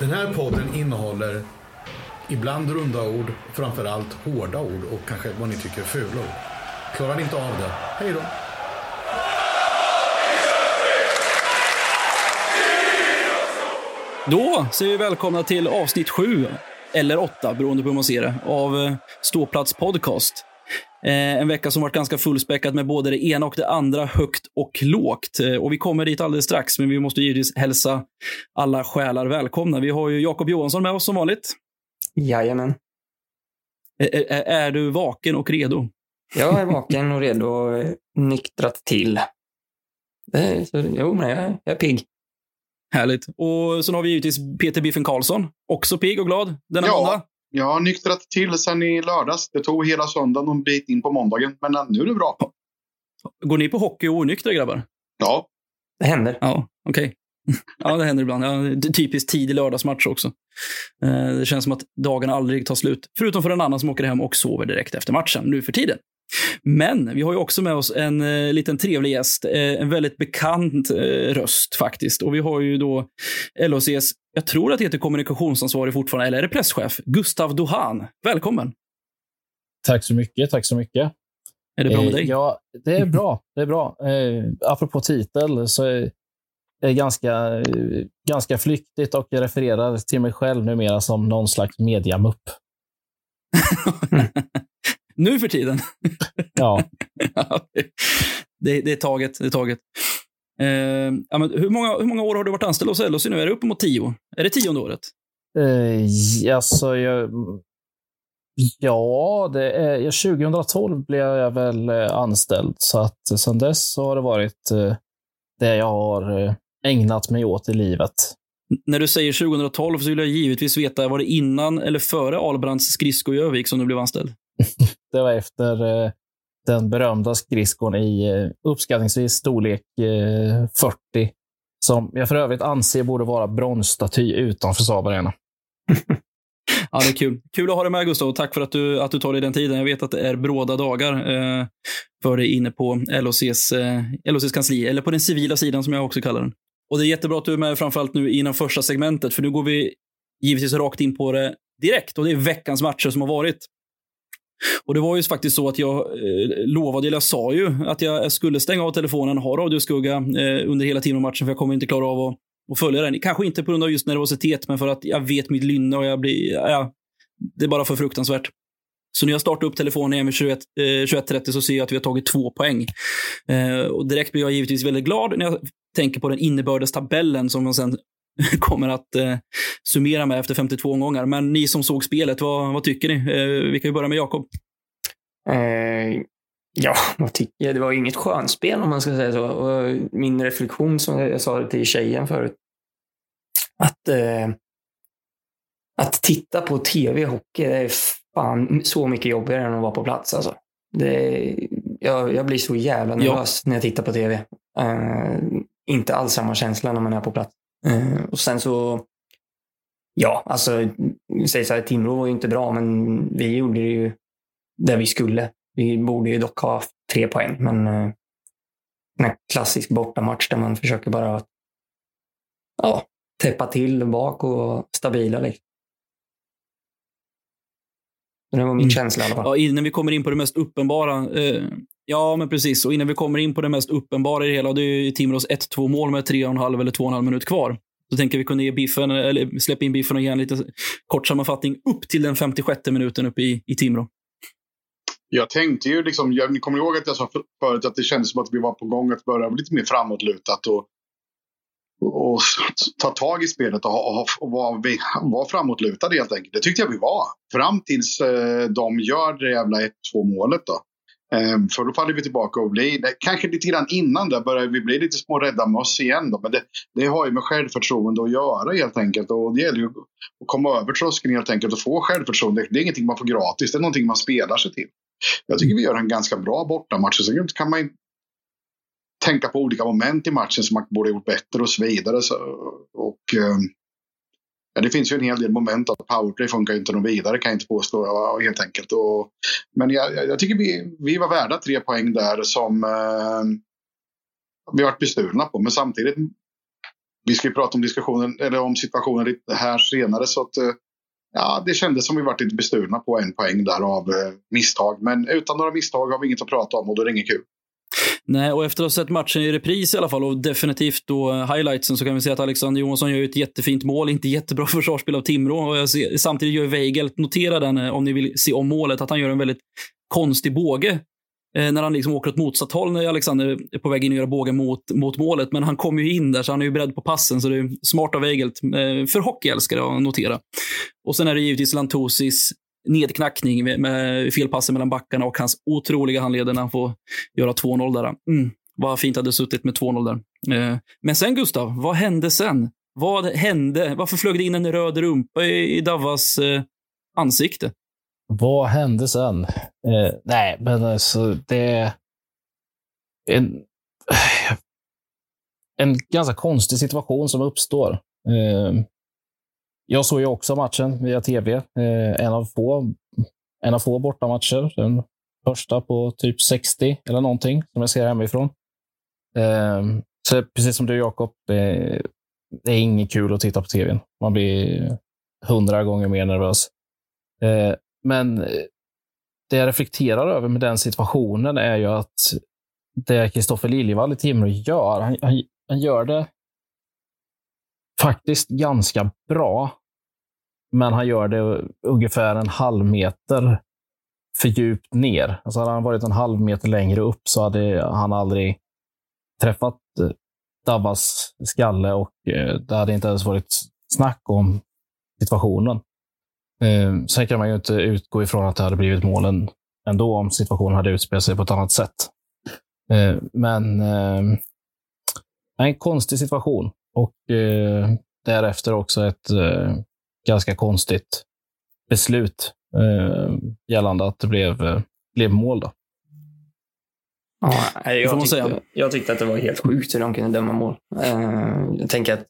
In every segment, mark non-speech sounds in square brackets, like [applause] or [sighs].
Den här podden innehåller ibland runda ord, framförallt hårda ord och kanske vad ni tycker är fula ord. Klarar ni inte av det, hej då! Då säger vi välkomna till avsnitt sju, eller åtta beroende på hur man ser det, av eh, Ståplats podcast. Eh, en vecka som varit ganska fullspäckad med både det ena och det andra, högt och lågt. Eh, och vi kommer dit alldeles strax, men vi måste givetvis hälsa alla själar välkomna. Vi har ju Jakob Johansson med oss som vanligt. Jajamän. Är, är, är du vaken och redo? Jag är vaken och redo och nyktrat till. Det, så, jo, men jag, jag är pigg. Härligt. Och så har vi givetvis Peter Biffen Karlsson, också pigg och glad denna Ja. måndag. Jag har nyktrat till sen i lördags. Det tog hela söndagen och en bit in på måndagen. Men nu är det bra. Går ni på hockey och onyktra grabbar? Ja, Det händer. Ja, okej. [laughs] Ja, det händer ibland. Ja, typiskt tidig lördagsmatch också. Eh, Det känns som att dagen aldrig tar slut. Förutom för en annan som åker hem och sover direkt efter matchen nu för tiden. Men vi har ju också med oss en eh, liten trevlig gäst. Eh, en väldigt bekant eh, röst faktiskt. Och vi har ju då LHCs, jag tror att det heter kommunikationsansvarig fortfarande, eller är det presschef? Gustav Dohan. Välkommen! Tack så mycket. Tack så mycket. Är det bra med Eh, dig? Ja, det är bra. Det är bra. Eh, apropå titel så är det ganska, ganska flyktigt och jag refererar till mig själv numera som någon slags mediamupp. [laughs] nu för tiden. [laughs] Ja, det, det är taget. Det är taget. Eh, ja, men hur, många, hur många år har du varit anställd hos LHC nu? Är det uppemot tio? Är det tionde året? eh, alltså jag, ja det är, ja, 2012 blev jag väl eh, anställd så att sedan dess så har det varit eh, det jag har eh, ägnat mig åt i livet. När du säger 2012 så vill jag givetvis veta, var det innan eller före Ahlbrands skridsko i Övik som du blev anställd? [laughs] Det var efter eh, den berömda skridskon i eh, uppskattningsvis storlek eh, 40. Som jag för övrigt anser borde vara bronsstaty utanför Saab Arena. [laughs] Ja, det är kul. Kul att ha dig med Gustav tack för att du, att du tar dig den tiden. Jag vet att det är bråda dagar eh, för dig inne på LHCs, eh, LOCs kansli, eller på den civila sidan som jag också kallar den. Och det är jättebra att du är med framförallt nu innan första segmentet, för nu går vi givetvis rakt in på det direkt och det är veckans matcher som har varit. Och det var ju faktiskt så att jag eh, lovade, eller jag sa ju, att jag skulle stänga av telefonen, ha radioskugga eh, under hela tiden av matchen, för jag kommer inte klara av att, att följa den. Kanske inte på grund av just nervositet, men för att jag vet mitt lynne och jag blir, ja, det är bara för fruktansvärt. Så när jag startar upp telefonen igen vid 21, eh, 21.30 så ser jag att vi har tagit två poäng. Eh, och direkt blir jag givetvis väldigt glad när jag tänker på den innebördes tabellen som man sen [laughs] kommer att eh, summera med efter 52 omgångar. Men ni som såg spelet, vad, vad tycker ni? Eh, vi kan ju börja med Jakob. Eh, ja, vad tycker jag? Det var inget skönspel om man ska säga så. Och min reflektion, som jag sa till tjejen förut, att, eh, att titta på tv-hockey är fan så mycket jobbigare än att vara på plats. Alltså. Det, jag, jag blir så jävla nervös när jag tittar på tv. Eh, inte alls samma känsla när man är på plats. Eh, och sen så, ja, alltså, säg så här, Timrå var ju inte bra, men vi gjorde det ju där vi skulle. Vi borde ju dock ha tre poäng, men eh, en klassisk bortamatch där man försöker bara ja, täppa till bak och stabila. Liksom. Det var min Mm. känsla i alla fall. Ja, innan vi kommer in på det mest uppenbara. Eh, ja, men precis. Och innan vi kommer in på det mest uppenbara i det hela, och det är ju Timrås 1-2 mål med 3,5 eller 2,5 minut kvar. Så tänker vi kunna ge Biffen, eller släppa in Biffen och ge en lite kort sammanfattning upp till den 56 minuten uppe i, i Timrå. jag tänkte ju liksom. Jag ni kommer ihåg att jag sa förut att det kändes som att vi var på gång att börja lite mer framåtlutat. Och, och, och ta tag i spelet och, och, och vara var framåtlutade helt enkelt. Det tyckte jag vi var. Fram tills eh, de gör det jävla 1-2 målet då. Ehm, För då faller vi tillbaka och blir, kanske lite grann innan där börjar vi bli lite små rädda möss igen. Då. Men det, det har ju med självförtroende att göra helt enkelt. Och det gäller ju att komma över tröskeln helt enkelt och få självförtroende. Det är ingenting man får gratis, det är någonting man spelar sig till. Jag tycker vi gör en ganska bra bortamatch. Sen kan man ju tänka på olika moment i matchen som man borde gjort bättre och så vidare. Så, och, ehm, ja, det finns ju en hel del moment att powerplay funkar ju inte något vidare kan jag inte påstå helt enkelt. Och, men jag, jag tycker vi, vi var värda tre poäng där som eh, vi varit bestulna på. Men samtidigt vi ska ju prata om diskussionen, eller om situationen lite här senare. Så att, eh, ja, det kändes som vi varit lite bestulna på en poäng där av eh, misstag. Men utan några misstag har vi inget att prata om och då är det inget kul. Nej, och efter att ha sett matchen i repris i alla fall och definitivt då eh, highlightsen så kan vi säga att Alexander Johansson gör ett jättefint mål. Inte jättebra [laughs] försvarsspel av Timrå. Och jag ser, samtidigt gör Weigelt, notera den eh, om ni vill se om målet, att han gör en väldigt konstig båge eh, när han liksom åker åt motsatt håll när Alexander är på väg in och gör bågen mot, mot målet. Men han kommer ju in där, så han är ju beredd på passen. Så det är smart av Weigelt. Eh, för hockeyälskare att notera. Och sen är det givetvis Lantosis nedknackning med, med felpassen mellan backarna och hans otroliga handleder när han får göra 2-0 där. Mm, vad fint hade suttit med 2-0 där. Eh, men sen Gustav, vad hände sen? Vad hände? Varför flög det in en röd rumpa i, i Davas eh, ansikte? Vad hände sen? Eh, nej, men alltså det... En, [sighs] en ganska konstig situation som uppstår. Eh, jag såg ju också matchen via tv. Eh, en, av få, en av få bortamatcher. Den första på typ 60 eller någonting som jag ser hemifrån. Eh, så precis som du Jakob, eh, det är inget kul att titta på tv. Man blir hundra gånger mer nervös. Eh, men det jag reflekterar över med den situationen är ju att det Kristoffer Liljevall i Timrå gör, han, han, han gör det faktiskt ganska bra. Men han gör det ungefär en halv meter för djupt ner. Alltså hade han varit en halv meter längre upp så hade han aldrig träffat eh, Davas skalle och eh, det hade inte ens varit snack om situationen. Ehm, sen kan man ju inte utgå ifrån att det hade blivit målen ändå om situationen hade utspelat sig på ett annat sätt. Ehm, men ehm, en konstig situation och eh, därefter också ett ganska konstigt beslut eh, gällande att det blev, eh, blev mål. Då. Ja, jag, tyckte, jag tyckte att det var helt sjukt hur de kunde döma mål. Eh, jag tänker att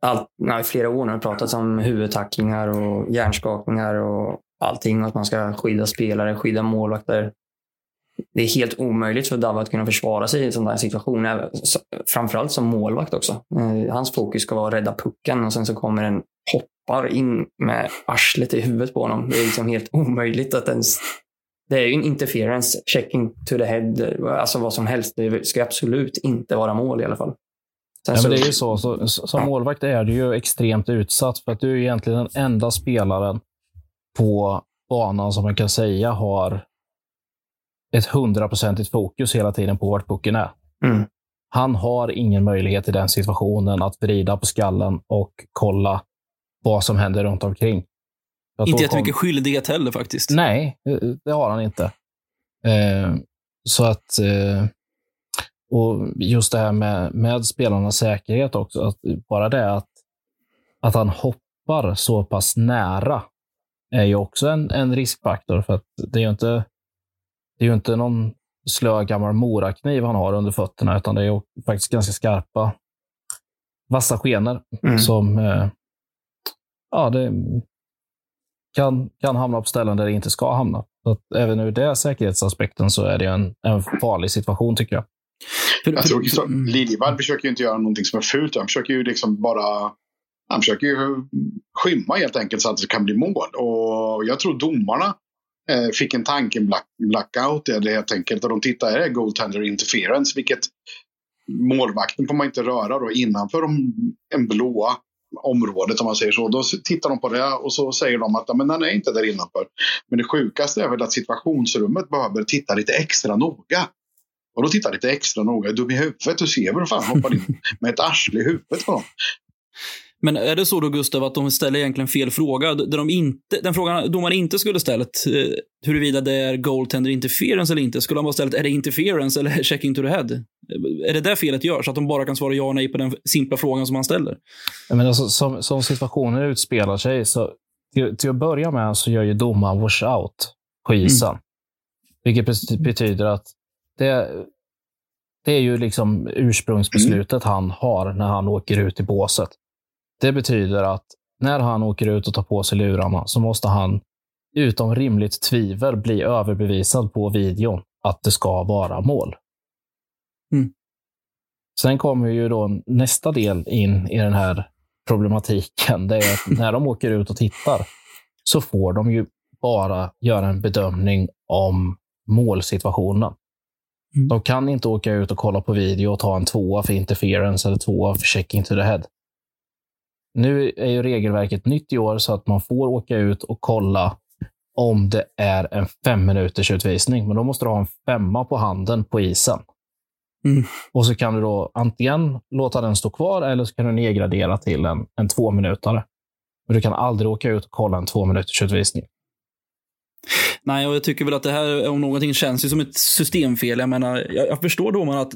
allt, nej, flera år nu har pratats om huvudtacklingar och hjärnskakningar och allting. Att man ska skydda spelare, skydda målvakter. Det är helt omöjligt för Dava att kunna försvara sig i en sån där situation. Framförallt som målvakt också. Eh, hans fokus ska vara att rädda pucken och sen så kommer en hoppar in med arslet i huvudet på honom. Det är liksom helt omöjligt att ens... Det är ju en interference, checking to the head, alltså vad som helst. Det ska absolut inte vara mål i alla fall. ja, men det är ju så. så som målvakt är du ju extremt utsatt för att du är egentligen den enda spelaren på banan som man kan säga har ett hundraprocentigt fokus hela tiden på vart pucken är. Mm. Han har ingen möjlighet i den situationen att vrida på skallen och kolla vad som händer runt omkring. Att inte jättemycket kom... skyldighet heller faktiskt. Nej, det har han inte. Eh, så att... Eh, och just det här med, med spelarnas säkerhet också. Att bara det att, att han hoppar så pass nära är ju också en, en riskfaktor. För att det är ju inte, det är ju inte någon slö gammal morakniv han har under fötterna, utan det är faktiskt ganska skarpa, vassa skenor mm. som, eh, ja, det kan, kan hamna på ställen där det inte ska hamna. Så att även ur den säkerhetsaspekten så är det en, en farlig situation tycker jag. Jag tror Liljevall försöker ju inte göra någonting som är fult. Han försöker ju liksom bara han försöker ju skymma helt enkelt så att det kan bli mål. Och jag tror domarna eh, fick en tanken black, blackout, helt enkelt. Och de tittar, är det goaltender interference? Vilket målvakten får man inte röra då innanför en blåa området om man säger så. Då tittar de på det och så säger de att men den är inte där innanför. Men det sjukaste är väl att situationsrummet behöver titta lite extra noga. Och då tittar lite extra noga. är du Dum i huvudet. Du ser väl fan hoppar in med ett arsle i huvudet på dem. Men är det så då, Gustav, att de ställer egentligen fel fråga? Där de inte, den frågan domaren inte skulle ställt, eh, huruvida det är goaltender interference eller inte, skulle han bara ställt, är det interference eller [laughs] checking to the head? Är det där felet görs? Att de bara kan svara ja och nej på den simpla frågan som han ställer? Men alltså, som, som situationen utspelar sig, så till, till att börja med så gör ju domaren wash out på isen. Mm. Vilket betyder att det, det är ju liksom ursprungsbeslutet mm. han har när han åker ut i båset. Det betyder att när han åker ut och tar på sig lurarna så måste han utom rimligt tvivel bli överbevisad på videon att det ska vara mål. Mm. sen kommer ju då nästa del in i den här problematiken. Det är att [laughs] när de åker ut och tittar så får de ju bara göra en bedömning om målsituationen. Mm. De kan inte åka ut och kolla på video och ta en tvåa för interference eller tvåa för checking to the head. Nu är ju regelverket nytt i år så att man får åka ut och kolla om det är en fem minuters utvisning. Men då måste du ha en femma på handen på isen. Mm. Och så kan du då antingen låta den stå kvar eller så kan du nedgradera till en, en två minutare. Men du kan aldrig åka ut och kolla en två minuters utvisning. Nej, och jag tycker väl att det här om någonting känns ju som ett systemfel. Jag menar, jag, jag förstår då man att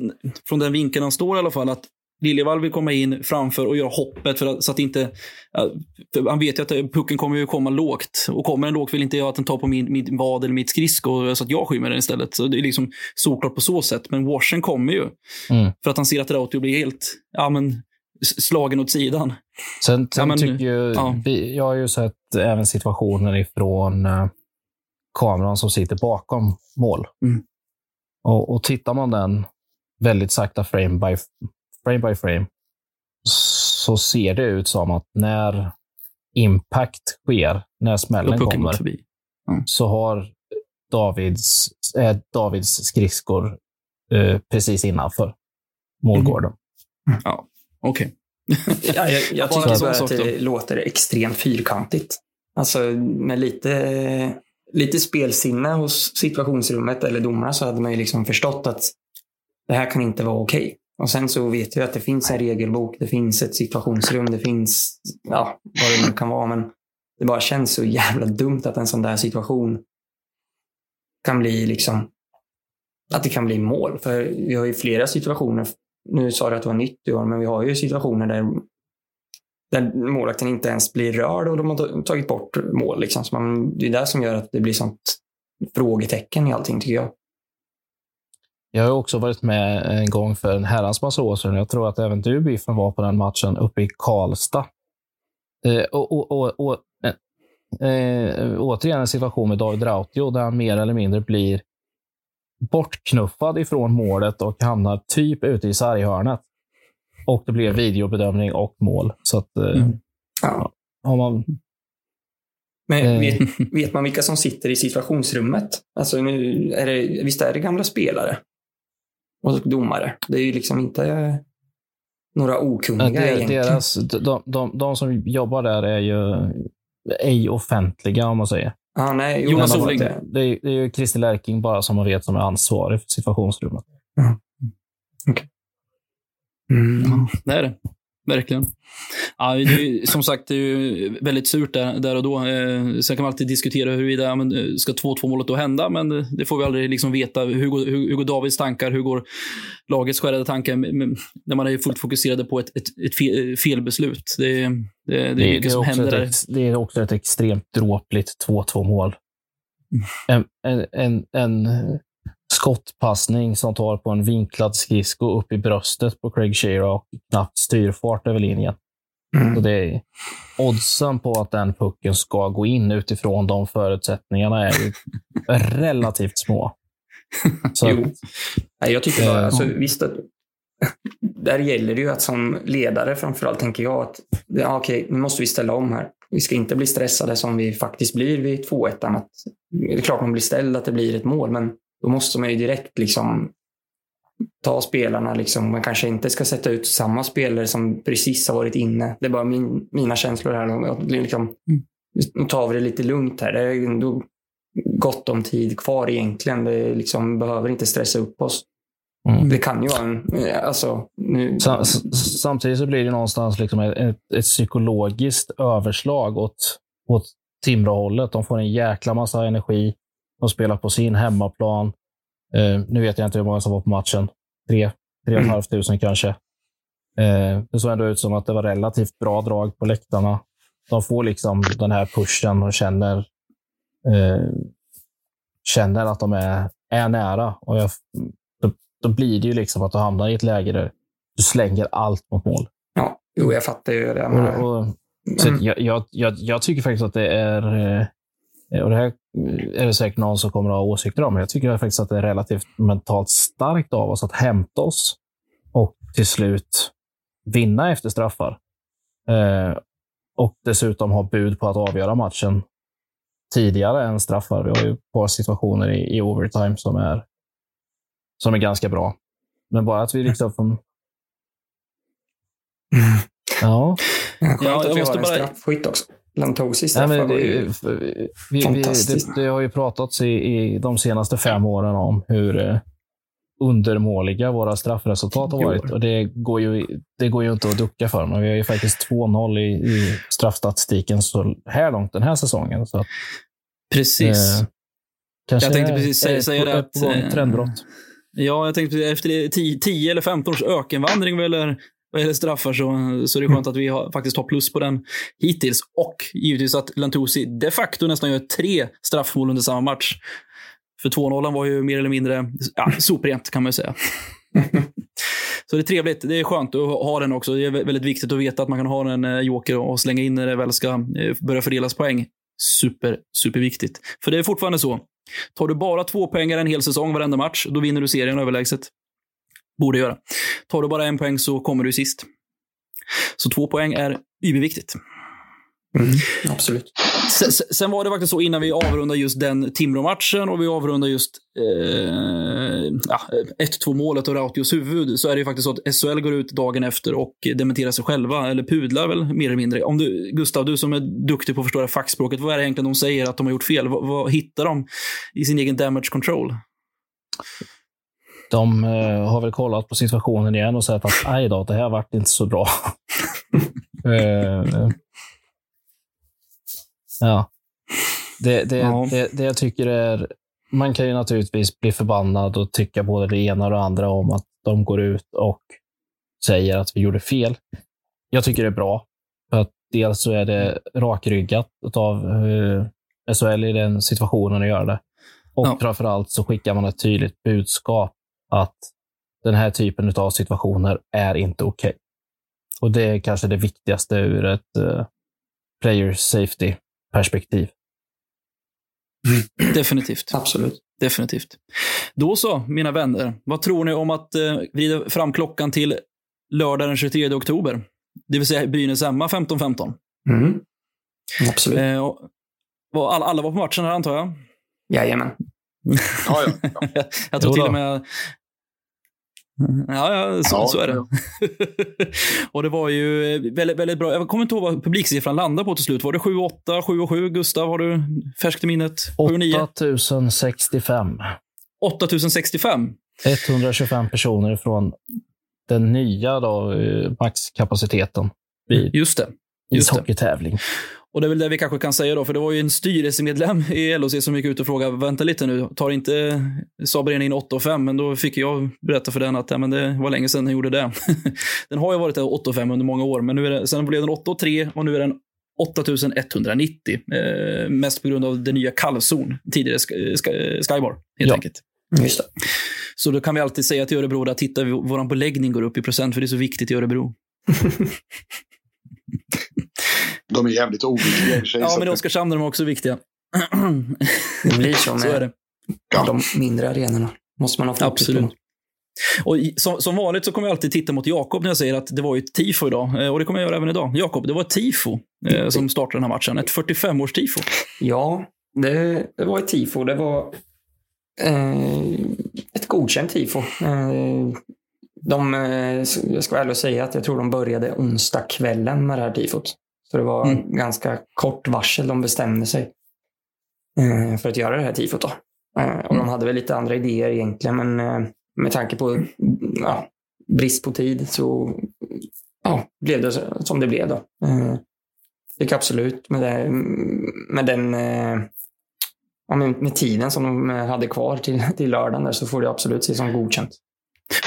från den vinkeln han står i alla fall att Liljevall vill komma in framför och göra hoppet för att, så att inte... Han vet ju att pucken kommer ju komma lågt. Och kommer den lågt vill inte jag att den tar på min, min vad eller mitt skridsko så att jag skymmer den istället. Så det är liksom såklart på så sätt. Men Warsen kommer ju. Mm. För att han ser att Rautio blir helt ja, men, slagen åt sidan. Sen, sen Ja, men- tycker ju, ja. vi, jag har ju sett även situationer ifrån eh, kameran som sitter bakom mål. Mm. Och, och tittar man den väldigt sakta frame by frame, by frame så ser det ut som att när impact sker, när smällen kommer, förbi. så har Davids, äh, Davids skridskor eh, precis innanför målgården. Okej. [laughs] Ja, jag, jag Bara tycker bara att det låter extremt fyrkantigt. Alltså med lite, lite spelsinne hos situationsrummet eller domarna så hade man ju liksom förstått att det här kan inte vara okej. Och sen så vet jag att det finns en regelbok, det finns ett situationsrum, det finns ja, vad det nu kan vara. Men det bara känns så jävla dumt att en sån där situation kan bli liksom att det kan bli mål. För vi har ju flera situationer. Nu sa du att det var nytt i år, men vi har ju situationer där, där målvakten inte ens blir rörd och de har tagit bort mål. Liksom. Så man, det är det som gör att det blir sånt frågetecken i allting, tycker jag. Jag har också varit med en gång för en herrans massa år sedan. Jag tror att även du, Biffen, var på den matchen uppe i Karlstad. Eh, och, och, och, och, eh, eh, återigen en situation med David Rautio där han mer eller mindre blir bortknuffad ifrån målet och hamnar typ ute i sarghörnet. Och det blir videobedömning och mål. Så att, eh, Mm. Ja. har man, Men Eh. vet, vet man vilka som sitter i situationsrummet? Alltså nu är det, visst är det gamla spelare? Och domare. Det är ju liksom inte några okunniga det, egentligen. deras, de, de, de som jobbar där är ju ej offentliga, om man säger. Ah, nej, jo, Jonas Orling. det- Det är, det är ju Christer Lärking bara som man vet som är ansvarig för situationsrummet. Mm. Det är det. Verkligen. Ja, det är, som sagt, det är ju väldigt surt där, där och då. Eh, sen kan man alltid diskutera huruvida ja, men, eh, ska 2-2 målet då hända, men eh, det får vi aldrig liksom veta. Hur går, hur, hur går Davids tankar? Hur går lagets skärrade tankar? När man är fullt fokuserade på ett, ett, ett fel, felbeslut. Det, är- det, det är Det, mycket det, är som också händer ett, där. det är också ett extremt dråpligt 2-2 mål. En, en, en, en skottpassning som tar på en vinklad skridsko upp i bröstet på Craig Shearer och knappt styrfart över linjen. Mm. Så det är, oddsen på att den pucken ska gå in utifrån de förutsättningarna är ju [laughs] relativt små. Så Jo. Nej, jag tycker bara, Eh, alltså, visst att där gäller det ju att som ledare framförallt tänker jag att ja, okej, nu måste vi ställa om här. Vi ska inte bli stressade som vi faktiskt blir vid 2-1. Att, det är klart man blir ställd att det blir ett mål, men då måste man ju direkt liksom ta spelarna. Liksom. Man kanske inte ska sätta ut samma spelare som precis har varit inne. Det är bara min, mina känslor här. Liksom, Nu tar vi det lite lugnt här. Det är ändå gott om tid kvar egentligen. Det liksom, behöver inte stressa upp oss. Mm. Det kan ju vara en... Alltså, nu, Sa- s- Samtidigt så blir det någonstans liksom ett, ett, ett psykologiskt överslag åt, åt Timrå-hållet. De får en jäkla massa energi. De spelar på sin hemmaplan. Eh, nu vet jag inte hur många som var på matchen. Tre, tre och ett Mm. halvt tusen kanske. Eh, det såg ändå ut som att det var relativt bra drag på läktarna. De får liksom den här pushen och känner, eh, känner att de är, är nära. Och jag, då, då blir det ju liksom att du hamnar i ett läge där du slänger allt mot mål. ja, jo, jag fattar ju det. Och, och, Mm. jag, jag, jag, jag tycker faktiskt att det är, eh, och det här är det säkert någon som kommer att ha åsikter om, men jag tycker faktiskt att det är relativt mentalt starkt av oss att hämta oss och till slut vinna efter straffar. Eh, och dessutom ha bud på att avgöra matchen tidigare än straffar. Vi har ju ett par situationer i, i overtime som är, som är ganska bra. Men bara att vi liksom får... Ja. Skönt Ja, att jag vi måste har en bara- straffskytt också. Lantosi Nej, straffar men var det, ju... vi, vi, fantastiskt. det, det har ju pratats i, i de senaste fem åren om hur eh, undermåliga våra straffresultat har varit. Och det går, ju, det går ju inte att ducka för. Men vi har ju faktiskt 2-0 i, i straffstatistiken så här långt den här säsongen. Så att, Precis. eh, kanske Jag tänkte precis säga- säga det att, eh, trendbrott. Ja, jag tänkte efter 10 eller 15 års ökenvandring vad gäller, vad gäller straffar så, så är det skönt att vi har, faktiskt har plus på den hittills. Och givetvis att Lantusi de facto nästan gör tre straffmål under samma match. För 2-0 var ju mer eller mindre ja, soprent kan man ju säga. [laughs] Så det är trevligt. Det är skönt att ha den också. Det är vä- väldigt viktigt att veta att man kan ha en eh, joker och slänga in när det väl ska eh, börja fördelas poäng. Super, superviktigt. För det är fortfarande så. Tar du bara två poäng en hel säsong varenda match, då vinner du serien överlägset. Borde göra. Tar du bara en poäng så kommer du sist. Så två poäng är überviktigt. Mm, absolut. Sen, sen- var det faktiskt så innan vi avrundar just den Timrå-matchen och vi avrundar just eh, ja, 1-2 målet och Rautios huvud, så är det ju faktiskt så att SHL går ut dagen efter och dementerar sig själva, eller pudlar väl mer eller mindre. Om du, Gustav, du som är duktig på att förstå det fackspråket, vad är det egentligen de säger att de har gjort fel? Vad, vad hittar de i sin egen damage control? De eh, har väl kollat på situationen igen och sagt att aj då, det här vart inte så bra. [laughs] Eh, ja. Det, det, Ja. Det, det jag tycker är... Man kan ju naturligtvis bli förbannad och tycka både det ena och det andra om att de går ut och säger att vi gjorde fel. Jag tycker det är bra. För att dels så är det rakryggat av eh, SHL i den situationen att göra det. Och Ja. framför allt så skickar man ett tydligt budskap att den här typen av situationer är inte okej. Och det är kanske det viktigaste ur ett eh, player safety perspektiv. Definitivt. Absolut. Definitivt. Då så, mina vänner. Vad tror ni om att eh, vrida fram klockan till lördag den 23 oktober? Det vill säga Brynäs hemma 15-15. Mm. Absolut. Eh, och- och alla, alla var på matchen här antar jag? Jajamän. Ja, [laughs] ja. ja. jag tror till och med... Ja, ja, så, Ja, så är det. ja. [laughs] och det var ju eh, väldigt, väldigt bra. Jag kommer inte ihåg vad publiksiffran landade på till slut. Var det 7-8, 7-7? Gustav, har du färskt i minnet? 7-9? 8065. 8065. 125 personer från den nya då, eh, maxkapaciteten vid Just det. Just det. Och det är väl det vi kanske kan säga då, för det var ju en styrelsemedlem i LOC som gick ut och frågade, vänta lite nu, tar inte Saab in 8 och 5? Men då fick jag berätta för den att ja, men det var länge sedan den gjorde det. [laughs] den har ju varit 8 och 5 under många år, men nu är det, sen blev den 8 och 3 och nu är den 8190. Eh, mest på grund av det nya kallzon, tidigare Sky- Sky- Skybar, helt Ja. enkelt. Just det. Så då kan vi alltid säga till Örebro, där titta, vår beläggning går upp i procent, för det är så viktigt i Örebro. [laughs] De är jävligt oviktiga i och för sig. Ja, men i Oskarshamn är de också viktiga. [clears throat] Det blir så med så är det. De mindre arenorna. Måste man ha fokus Absolut. på. Och som, som vanligt så kommer jag alltid titta mot Jakob när jag säger att det var ju ett tifo idag. Eh, Och det kommer jag göra även idag. Jakob, det var ett tifo eh, som startade den här matchen. Ett 45-års tifo. Ja, det, det var ett tifo. Det var eh, ett godkänt tifo. Eh, de, eh, jag ska vara ärlig och säga att jag tror de började onsdag kvällen med det här tifot. Så det var Mm. ganska kort varsel de bestämde sig eh, för att göra det här tifot. Då. Eh, och de hade väl lite andra idéer egentligen, men eh, med tanke på ja, brist på tid så ja, blev det som det blev. Då. Gick absolut med, det, med den ja, med, tiden som de hade kvar till, till lördagen där, så får det absolut ses som godkänt.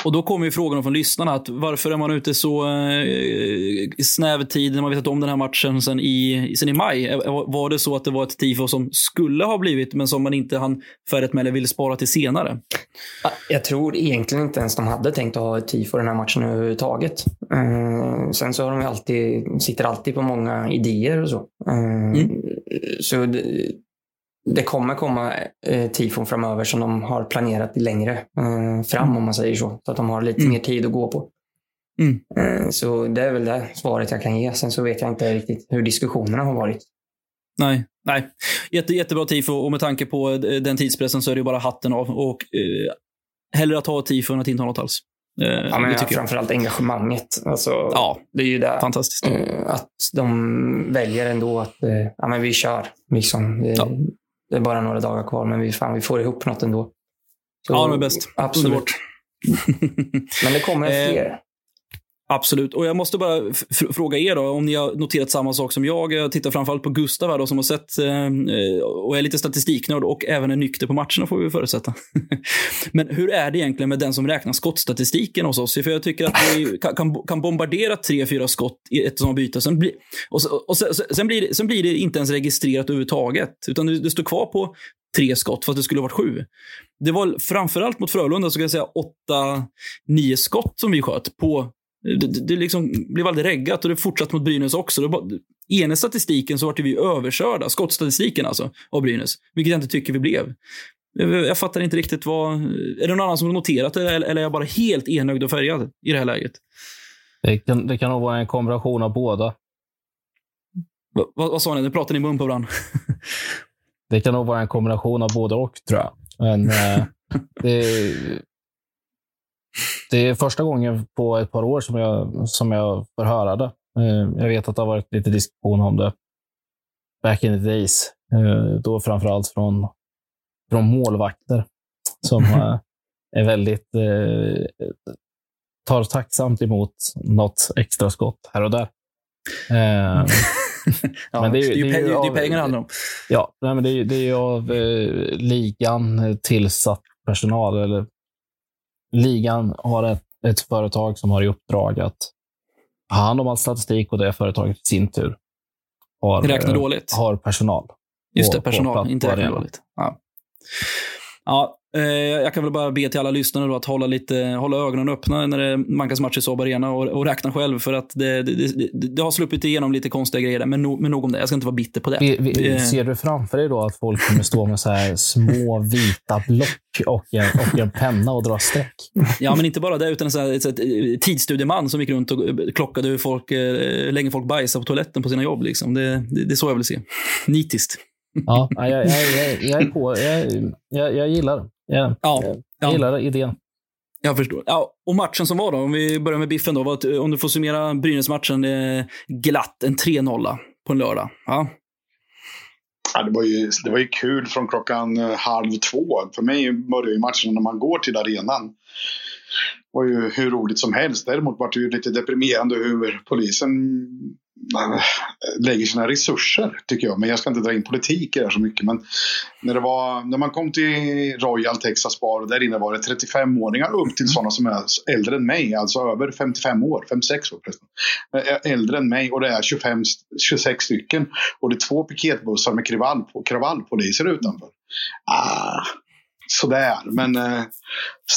Och då kommer ju frågorna från lyssnarna. Att varför är man ute så eh, snäv tid när man vetat om den här matchen sen i, sen i maj? Eh, Var det så att det var ett tifo som skulle ha blivit, men som man inte hann färdigt med eller ville spara till senare? Ja, Jag tror egentligen inte ens de hade tänkt att ha ett tifo den här matchen överhuvudtaget. Eh, sen så har de alltid, sitter alltid på många idéer och så. Eh, Så det, det kommer komma eh, tifon framöver som de har planerat längre eh, fram om man säger så. Så att de har lite Mm. mer tid att gå på. Mm. Eh, Så det är väl det svaret jag kan ge. Sen så vet jag inte riktigt hur diskussionerna har varit. Nej, nej. Jätte, jättebra tifo och med tanke på eh, den tidspressen så är det ju bara hatten av. Och eh, hellre att ha tifo än att inte ha något alls. Eh, Ja, men jag. framförallt engagemanget. Alltså, Ja, Det är ju det. fantastiskt. Eh, Att de väljer ändå att eh, ja, men vi kör. Liksom. Ja. Det är bara några dagar kvar, men vi, fan, vi får ihop något ändå. Så, Ja, de är bäst. Absolut. [laughs] Men det kommer Eh, fler. Absolut. Och jag måste bara fråga er då, om ni har noterat samma sak som jag. Jag tittar framförallt på Gustav här då, som har sett eh, och är lite statistiknörd och även är nykter på matcherna får vi förutsätta. [laughs] Men hur är det egentligen med den som räknar skottstatistiken hos oss? För jag tycker att vi kan, kan, bombardera tre, fyra skott i ett sådant byte. Sen, bli, och, så- och sen, sen, blir det, sen blir det inte ens registrerat överhuvudtaget. Utan det, det står kvar på tre skott fast det skulle ha varit sju. Det var framförallt mot Frölunda så kan jag säga åtta, nio skott som vi sköt på det, det, liksom blev aldrig reggat och det fortsatte mot Brynäs också. Var, ena statistiken så vart vi överkörda, skottstatistiken alltså, av Brynäs. Vilket jag inte tycker vi blev. Jag, fattar inte riktigt vad... Är det någon annan som har noterat det eller är jag bara helt enögd och färgad i det här läget? Det kan, det kan nog vara en kombination av båda. Va, vad, vad sa ni? Nu pratar ni mun på varandra. Det kan nog vara en kombination av både och, tror jag. Men eh, [laughs] det, det är första gången på ett par år som jag, som jag får höra det. Eh, jag vet att det har varit lite diskussion om det back in the days. Eh, då framför allt från, från målvakter som eh, är väldigt tar tacksamt emot något extra skott här och där. Eh, [laughs] Ja, Men det är ju- det är ju det är ju det är ju av- pengar det handlar om. Ja, nej, men det, är- det är ju av eh, ligan tillsatt personal. Eller, ligan har ett, ett företag som har i uppdrag att ha hand om all statistik och det företaget i sin tur har, Räknar eh, dåligt. har personal. Just det, på personal. inte räkna dåligt. Ja. Ja, jag kan väl bara be till alla lyssnare att hålla, lite, hålla ögonen öppna när det mankas match i Saab Arena och, och räkna själv. För att det, det, det, det har sluppit igenom lite konstiga grejer där, men, no, men nog om det. Jag ska inte vara bitter på det. Vi, vi, Eh, ser du framför dig då att folk kommer stå med så här små vita block och en, och en penna och dra streck? Ja, men inte bara det, utan en sån här, tidsstudieman som gick runt och eh, klockade hur, folk, eh, länge folk bajsar på toaletten på sina jobb. Liksom. Det, det, det är så jag vill se. Nitiskt. Ja, jag, jag, jag, jag är på. Jag, jag, jag gillar det. Jag, Ja, jag ja. gillar idén. Jag förstår. Ja, och matchen som var då, om vi börjar med Biffen då. Vad, om du får summera Brynäs-matchen eh, glatt, en 3-0 på en lördag. Ja. Ja, det, var ju, det var ju kul från klockan eh, halv två. För mig börjar ju matchen när man går till arenan. Det var ju hur roligt som helst. Däremot var det ju lite deprimerande hur polisen Eh, lägger sina resurser, tycker jag. Men jag ska inte dra in politik i det här så mycket. Men när, det var, när man kom till Royal Texas Bar, och där inne var det 35-åringar upp till sådana som är äldre än mig. Alltså över 55 år, 56 år förresten. Eh, eh, äldre än mig och det är 25, 26 stycken. Och det är två piketbussar med kravall, kravallpoliser utanför. Ah, sådär, men eh,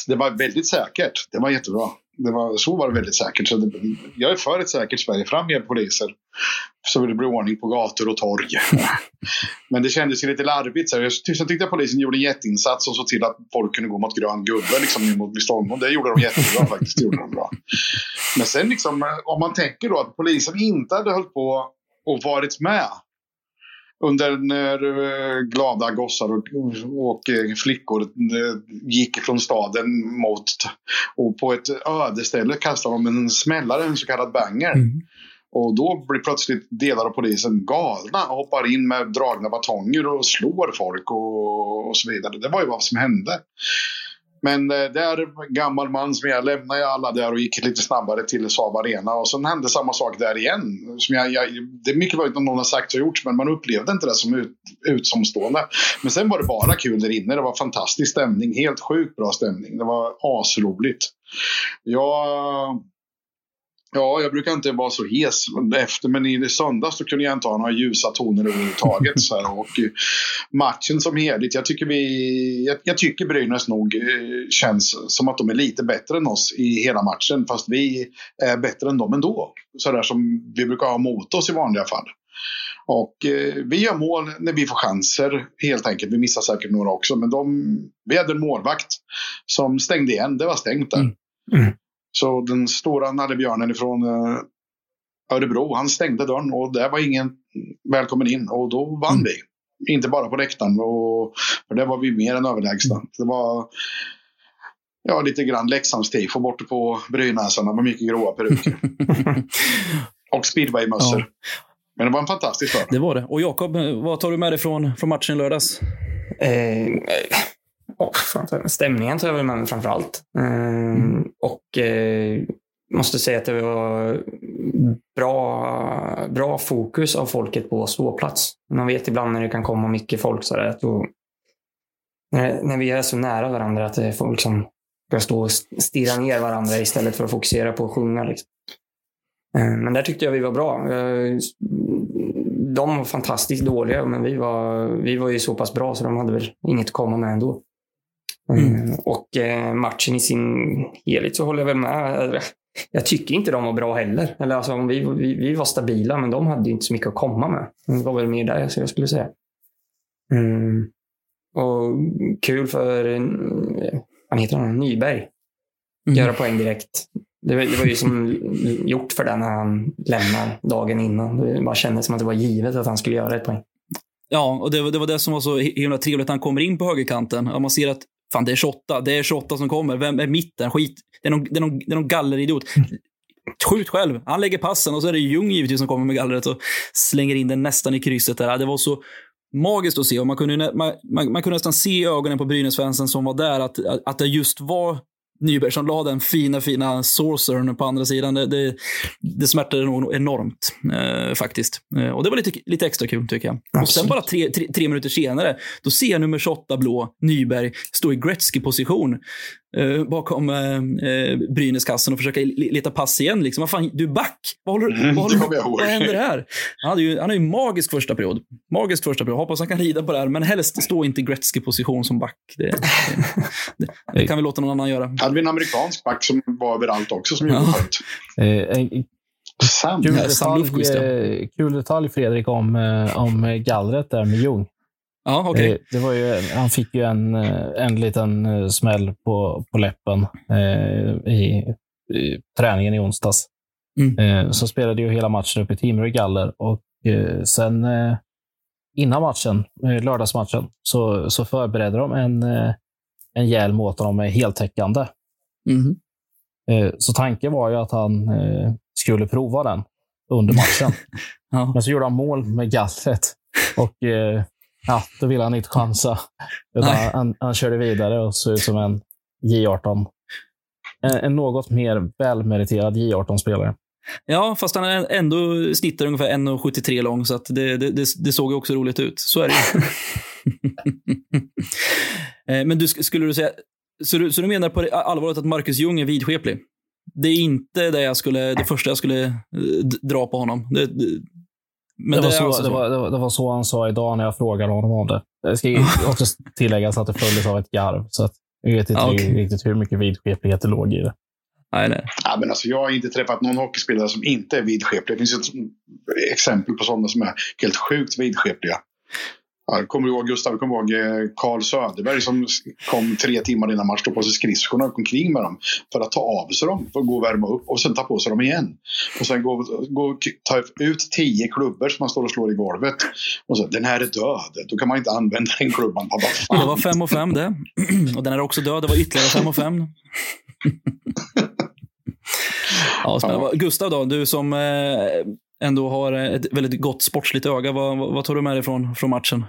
det var väldigt säkert. Det var jättebra. Det var, så var det väldigt säkert. Så det, jag är för ett säkert Sverige. Fram med poliser. Så det blir ordning på gator och torg. [laughs] Men det kändes ju lite larvigt. Så jag, tyckte jag polisen gjorde en jätteinsats och såg till att folk kunde gå mot grön gubbe liksom, mot Stångholm. Det gjorde de jättebra [laughs] faktiskt. Gjorde de bra. Men sen liksom, om man tänker då att polisen inte hade hållit på och varit med under när eh, glada gossar och, och eh, flickor eh, gick från staden mot och på ett ödeställe kastade de en smällare, en så kallad banger. Och då blir plötsligt delar av polisen galna och hoppar in med dragna batonger och slår folk och, och så vidare. Det var ju vad som hände. Men eh, där, gammal man som jag, lämnade jag alla där och gick lite snabbare till Saab Arena. Och sen hände samma sak där igen. Som jag, jag, det är mycket möjligt att någon har sagt och gjort, men man upplevde inte det som ut, utomstående. Men sen var det bara kul där inne. Det var fantastisk stämning. Helt sjukt bra stämning. Det var asroligt. Jag Ja, jag brukar inte vara så hes efter, men i söndags så kunde jag inte ha några ljusa toner överhuvudtaget. [laughs] så här. Och eh, matchen som helhet, jag tycker, vi, jag, jag tycker Brynäs nog eh, känns som att de är lite bättre än oss i hela matchen, fast vi är bättre än dem ändå. Så där som vi brukar ha mot oss i vanliga fall. Och eh, vi gör mål när vi får chanser, helt enkelt. Vi missar säkert några också, men de, vi hade en målvakt som stängde igen. Det var stängt där. Mm. Mm. Så den stora nallebjörnen ifrån eh, Örebro, han stängde dörren och där var ingen välkommen in. Och då vann mm. vi. Inte bara på läktaren, och, för där var vi mer än överlägsna. Det var ja, lite grann Leksands-tifo borta på Brynäsarna med mycket gråa peruker. [laughs] och speedwaymössor. Ja. Men det var en fantastisk dag. Det var det. Och Jakob, vad tar du med dig från, från matchen i lördags? Eh, oh, stämningen tar jag väl med mig framför allt. Eh, mm. Och eh, måste säga att det var bra, bra fokus av folket på ståplats. Man vet ibland när det kan komma mycket folk så att då, när, när vi är så nära varandra att det är folk som ska stå och stirra ner varandra istället för att fokusera på att sjunga. Liksom. Eh, men där tyckte jag vi var bra. Eh, de var fantastiskt dåliga, men vi var, vi var ju så pass bra så de hade väl inget att komma med ändå. Eh, mm. Och matchen i sin helhet så håller jag väl med. Jag tycker inte de var bra heller. Eller alltså, vi, vi, vi var stabila, men de hade inte så mycket att komma med. Det var väl mer där jag skulle säga. Mm. Och kul för, vad heter han, Nyberg. Mm. Göra poäng direkt. Det var, det var ju som gjort för den när han lämnar dagen innan. Det bara kändes som att det var givet att han skulle göra ett poäng. Ja, och det var, det var det som var så himla trevligt. Han kommer in på högerkanten. man ser att fan, det är 28. Det är 28 som kommer. Vem är mitten? Skit. Det är någon, det är någon, det är någon galleridiot. Skjut själv. Han lägger passen och så är det Ljung givetvis som kommer med gallret och slänger in den nästan i krysset. där. Det var så magiskt att se. Och man, kunde, man, man, man kunde nästan se i ögonen på Brynäs-fansen som var där att, att det just var Nyberg som la den fina, fina sorcern på andra sidan. Det, det, det smärtade nog enormt eh, faktiskt. Eh, och det var lite, lite extra kul tycker jag. Absolut. Och sen bara tre, tre, tre, minuter senare, då ser jag nummer 28 blå, Nyberg, stå i Gretzky-position eh, bakom eh, eh Brynäskassen och försöka leta pass igen. Liksom. Vad fan, du är back! Vad, håller, mm, vad, håller, [laughs] vad händer här? Han, hade ju, han har ju magisk första period. Magisk första period. Hoppas han kan rida på det här, men helst stå inte i Gretzky-position som back. Det, [laughs] det, det, kan vi låta någon annan göra. Hade vi en amerikansk back som var överallt också som gjorde ja. skönt. Eh, Sam. Kul, detalj, kul detalj Fredrik om, om gallret där med Ljung. Ja, okay. Eh, det var ju, han fick ju en, eh, en liten eh, smäll på, på läppen eh, i, i, träningen i onsdags. Mm. Eh, så spelade ju hela matchen upp i Timrå i galler och eh, sen innan matchen, lördagsmatchen, så, så förberedde de en, en hjälm åt honom med heltäckande. Mm. Så tanken var ju att han skulle prova den under matchen. [laughs] ja. Men så gjorde han mål med gallret. Och ja, då ville han inte chansa. Han, han, körde vidare och såg ut som en J18. En, en något mer välmeriterad J18-spelare. Ja, fast han ändå snittar ungefär 1,73 lång, så att det, det, det, det såg också roligt ut. Så är det [laughs] eh, Men du, skulle du säga, så du, så du menar på allvarligt att Marcus Ljung är vidskeplig? Det är inte det, jag skulle, det första jag skulle eh, dra på honom. Det, men det, var så, det, var, det, var, det, var så han sa idag när jag frågade honom om det. Det ska [laughs] också tilläggas att det följdes av ett garv. Så att jag vet inte okay. riktigt hur mycket vidskeplighet det låg i det. Nej, nej. Ja, men alltså, jag har inte träffat någon hockeyspelare som inte är vidskeplig. Det finns ett exempel på sådana som är helt sjukt vidskepliga. Jag kommer ihåg Gustav, jag kommer ihåg Carl Söderberg som kom tre timmar innan match, tog på sig skridskorna och kom kring med dem för att ta av sig dem, för att gå och värma upp och sen ta på sig dem igen. Och sen gå, gå, ta ut tio klubbor som man står och slår i golvet. Och så, den här är död, då kan man inte använda den klubban. Bara, det var fem och fem det. [clears throat] Och den är också död, det var ytterligare fem och fem. [laughs] ja, ja. Gustav då, du som eh, ändå har ett väldigt gott sportsligt öga. Vad, vad tar du med dig från, från matchen?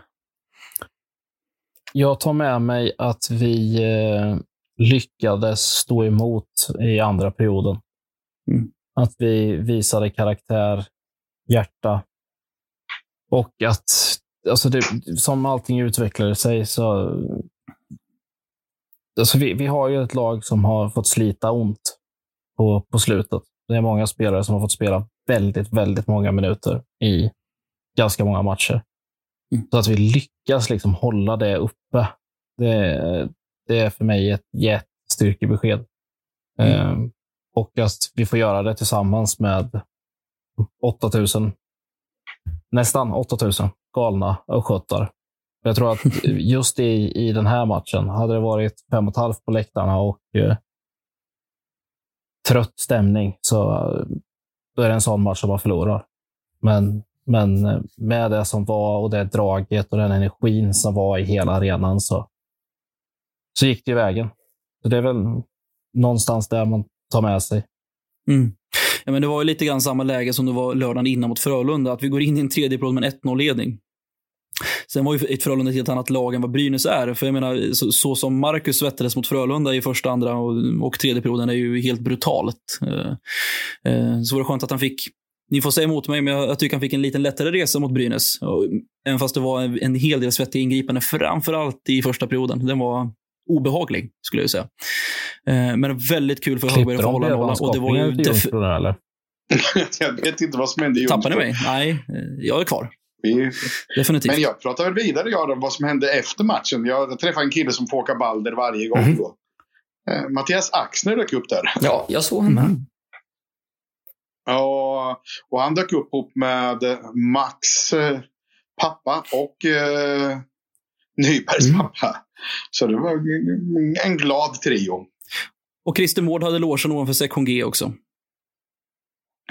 Jag tar med mig att vi eh, lyckades stå emot i andra perioden. Mm. Att vi visade karaktär, hjärta och att alltså det, som allting utvecklade sig så... Alltså vi, vi har ju ett lag som har fått slita ont på, på slutet. Det är många spelare som har fått spela väldigt, väldigt många minuter i ganska många matcher. Mm. Så att vi lyckas liksom hålla det uppe, det, det är för mig ett jättestyrkebesked. Mm. Um, och att vi får göra det tillsammans med 8000, nästan 8000 galna östgötar. Jag tror att [laughs] just i, i den här matchen, hade det varit fem och ett halvt på läktarna och eh, trött stämning så då är det en sån match som man förlorar. Men, men eh, med det som var och det draget och den energin som var i hela arenan så, så gick det vägen. Så det är väl någonstans där man tar med sig. Mm. Ja, men det var ju lite grann samma läge som det var lördagen innan mot Frölunda. Att vi går in i en tredje period med en 1-0-ledning. Sen var ju ett Frölunda ett helt annat lag än vad Brynäs är. För jag menar, så, så som Marcus svettades mot Frölunda i första, andra och, och tredje perioden är ju helt brutalt. Eh, eh, så var det skönt att han fick ni får säga emot mig, men jag, tycker han fick en lite lättare resa mot Brynäs. Och, även fast det var en, en hel del svettiga ingripanden, framför allt i första perioden. Den var obehaglig, skulle jag säga. Eh, men väldigt kul för Högberg att få hålla nollan. Och det var ju def- eller? [laughs] jag vet inte vad som hände i Tappade ni mig? Nej, eh, jag är kvar. Vi... Definitivt. Men jag pratar väl vidare jag, om vad som hände efter matchen. Jag träffade en kille som får åka balder varje gång. Mhm. Då. Eh, Mattias Axner dök upp där. Ja, jag såg honom med. Och, och han dök upp ihop med Max eh, pappa och eh, Nybergs Mm. pappa. Så det var en glad trio. Och Christer Mård hade logen ovanför sektion G också.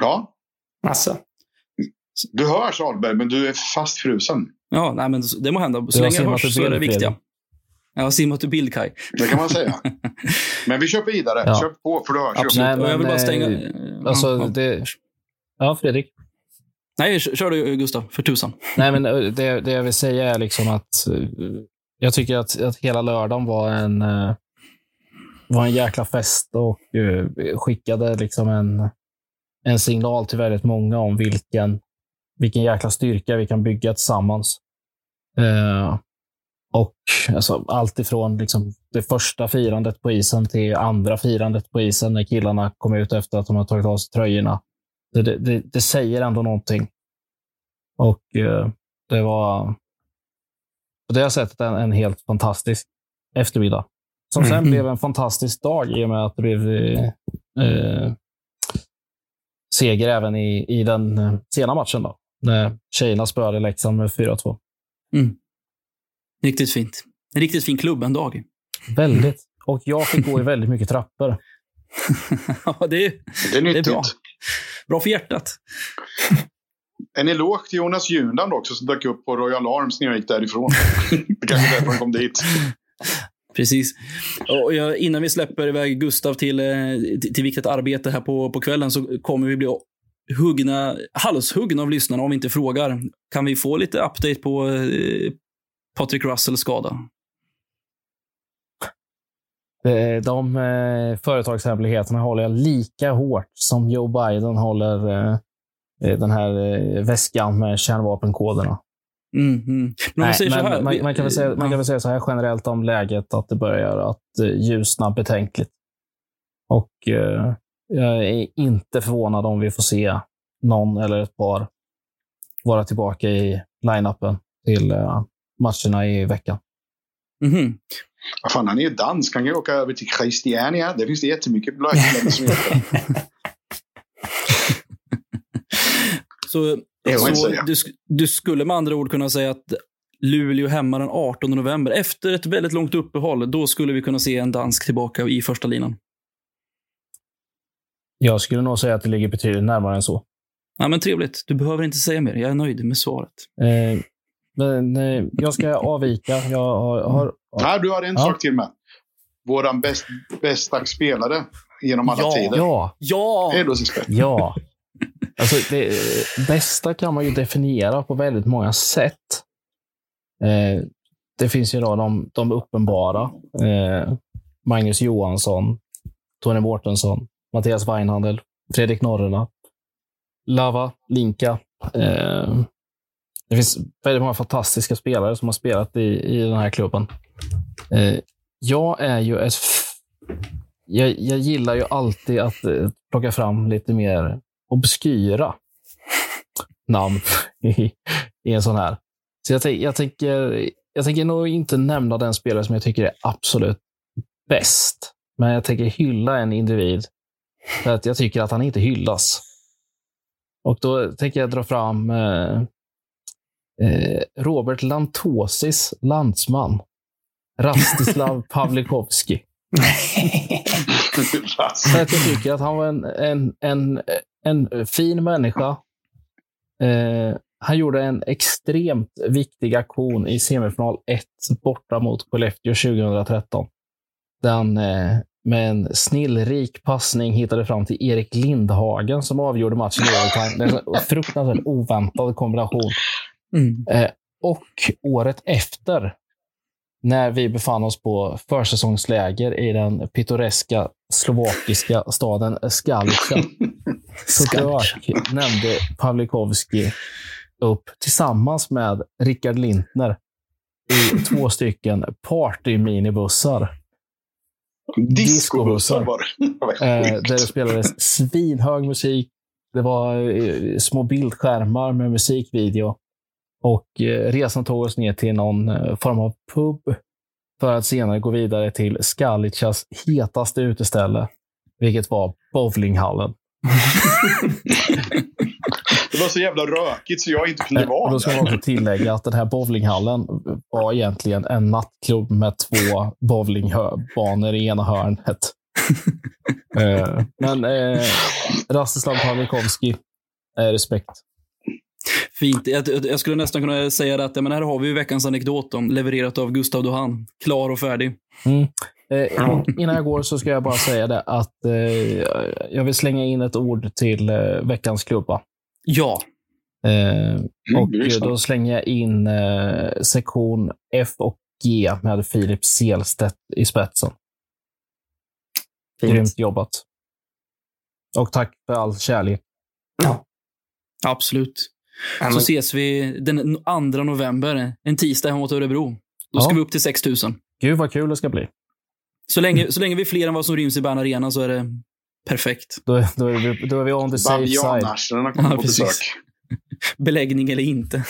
Ja, Alltså. du hör Salberg, men du är fastfrusen. Ja, nej, men det må hända. Så länge jag hörs så är det viktiga. Har simmat ur bild, Kaj. Det kan man säga. [laughs] Men vi kör vidare. Ja. Kör på, för du hörs ju. Absolut. Nej, och jag vill men, bara stänga... eh, Alltså, ja, ja. det... Ja, Fredrik. Nej, kör kör du Gustav, för tusan. Nej, men eh, det, det jag vill säga är liksom att eh, jag tycker att, att hela lördagen var en, var en jäkla fest och skickade liksom en, en signal till väldigt många om vilken, vilken jäkla styrka vi kan bygga tillsammans. Och alltså, allt ifrån liksom, det första firandet på isen till andra firandet på isen när killarna kom ut efter att de har tagit av sig tröjorna. Det, det, det, säger ändå någonting. Och eh, det var på det sättet en, en helt fantastisk eftermiddag. Som sen Mm. blev en fantastisk dag i och med att det blev eh, eh, seger även i, i den eh, sena matchen. Då, när tjejerna spöade Leksand med 4-2. Riktigt fint. En riktigt fin klubb en dag. Väldigt. Och jag fick gå i väldigt mycket trappor. [laughs] ja, det är Det är nyttigt. bra. bra för hjärtat. En eloge till Jonas Jundan också som dök upp på Royal Arms när jag gick därifrån. det kanske är därför han kom dit. [laughs] Precis. Och jag, innan vi släpper iväg Gustav till, eh, till, till viktigt arbete här på, på kvällen så kommer vi bli huggna, halshuggna av lyssnarna om vi inte frågar. Kan vi få lite update på eh, Patrick Russells skada? Eh, De eh, företagshemligheterna håller jag lika hårt som Joe Biden håller eh, den här eh, väskan med kärnvapenkoderna. Mm, mm. Men Nej, men här. man, kan väl säga, man kan väl säga så här generellt om läget att det börjar att ljusna betänkligt. Och jag är inte förvånad om vi får se någon eller ett par vara tillbaka i line-upen till matcherna i veckan. Mhm. Vad fan, han är ju dansk. Han kan ju åka över till Christiania. Det finns det jättemycket blöjor som heter. [laughs] Så, så du, du skulle med andra ord kunna säga att Luleå hemma den 18 november. Efter ett väldigt långt uppehåll, då skulle vi kunna se en dansk tillbaka i första linan. Jag skulle nog säga att det ligger betydligt närmare än så. Ja, men trevligt. Du behöver inte säga mer. Jag är nöjd med svaret. Eh, men jag ska avvika. Jag har, har, Nej, du har en Ja. sak till med. Våran bäst, bästa spelare genom alla Ja. tider. ja, Ja! Ja. Alltså, det bästa kan man ju definiera på väldigt många sätt. Eh, det finns ju då de, de uppenbara. Eh, Magnus Johansson, Tony Mårtensson, Mattias Weinhandel, Fredrik Norrena, Lava, Linka. Eh, det finns väldigt många fantastiska spelare som har spelat i, i den här klubben. Eh, jag är ju ett... Jag, jag gillar ju alltid att eh, plocka fram lite mer obskyra [laughs] namn i, i en sån här. Så jag, tänk, jag, tänker, jag tänker nog inte nämna den spelare som jag tycker är absolut bäst. Men jag tänker hylla en individ för att jag tycker att han inte hyllas. Och då tänker jag dra fram eh, Robert Lantosis landsman. Rastislav [laughs] Pavlikovski. Att jag tycker att han var en, en, en, en fin människa. Eh, han gjorde en extremt viktig aktion i semifinal 1 borta mot Skellefteå 2013. Där han eh, med en snillrik passning hittade fram till Erik Lindhagen som avgjorde matchen i overtime. Det är en fruktansvärt oväntad kombination. Mm. Eh, och året efter, när vi befann oss på försäsongsläger i den pittoreska slovakiska staden Skalica, [laughs] så dök, nämnde Pavlikovski upp tillsammans med Rickard Lintner i två stycken party-minibussar. Discobussar var det. [laughs] Eh, där det spelades svinhög musik. Det var eh, små bildskärmar med musikvideo. Och eh, resan tog oss ner till någon eh, form av pub för att senare gå vidare till Skalicas hetaste uteställe, vilket var bowlinghallen. [laughs] Det var så jävla rökigt så jag inte kunde Eh, Och vara då ska man också tillägga att den här bowlinghallen var egentligen en nattklubb med två bowlingbanor i ena hörnet. [laughs] Men eh, Rastislav Pavlikovski, eh, respekt. Fint. Jag, jag- skulle nästan kunna säga att men här har vi ju veckans anekdot om, levererat av Gustav Dohan. Klar och färdig. Eh, och innan jag går så ska jag bara säga det att eh, jag vill slänga in ett ord till eh, veckans klubba. Ja. Eh, och är eh, sant. då slänger jag in eh, sektion F och G med Filip Selstedt i spetsen. Fint. Grymt jobbat. Och tack för all kärlek. Ja. Absolut. Ja, Så ses vi den 2 november, en tisdag hemma mot Örebro. Då ska Ja. vi upp till 6 000. Gud vad kul det ska bli. Så länge, så länge vi är fler än vad som ryms i Bern Arena så är det perfekt. Då, då, är, vi, då är vi on the safe side. Babianarslen [laughs] kommer Ja, på precis. besök. Beläggning eller inte.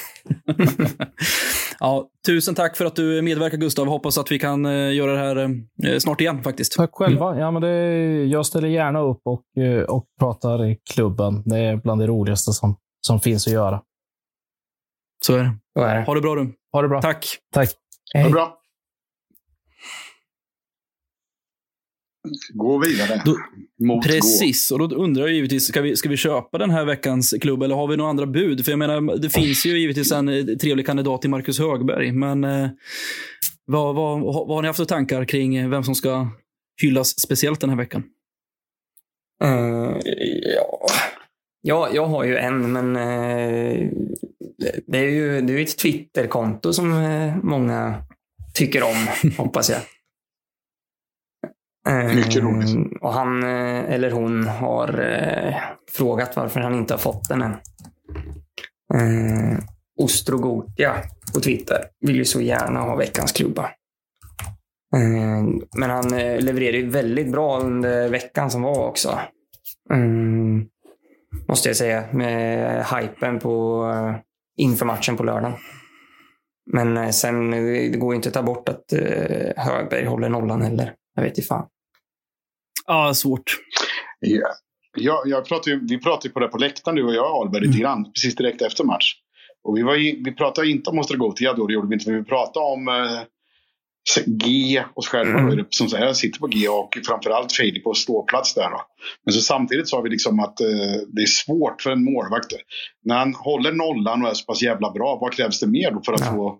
[laughs] ja, tusen tack för att du medverkar Gustav. Hoppas att vi kan eh, göra det här eh, snart igen faktiskt. Tack själva. Ja, men det, jag ställer gärna upp och, eh, och pratar i klubben. Det är bland det roligaste som, som finns att göra. Så är det. så är det. Ha det bra du. Ha det bra. Tack. Tack. Ha det Hej. bra. Gå vidare. Då- Mot Precis, och då undrar jag givetvis, ska vi, ska vi köpa den här veckans klubb eller har vi några andra bud? För jag menar, det finns ju givetvis en eh, trevlig kandidat i Marcus Högberg, men eh, vad, vad, vad har ni haft för tankar kring vem som ska hyllas speciellt den här veckan? Eh, ja. Ja, jag har ju en, men eh, det- är ju det är ett Twitterkonto som eh, många tycker om, [laughs] hoppas jag. Mycket roligt. Och han eh, eller hon har eh, frågat varför han inte har fått den än. Eh, Ostrogotia på Twitter vill ju så gärna ha veckans klubba. Eh, Men han eh, levererade ju väldigt bra under veckan som var också. Mm, måste jag säga. Med hypen på, eh, inför matchen på lördagen. Men eh, sen, eh, det går ju inte att ta bort att Högberg håller nollan heller. Jag vet inte fan. Ja, svårt. Ja. Ja, jag pratade vi pratade ju på det på läktaren, du och jag, Ahlberg, lite grann, precis direkt efter match. Och vi, var i, vi pratade inte om Ostragotia då, det gjorde vi inte, men vi pratade om eh, G, oss själva Mm. då, som säger, sitter på G och framförallt Filip på ståplats där. Då. Men så samtidigt sa vi liksom att eh, det är svårt för en målvakt. När han håller nollan och är så pass jävla bra, vad krävs det mer då för att Ja. få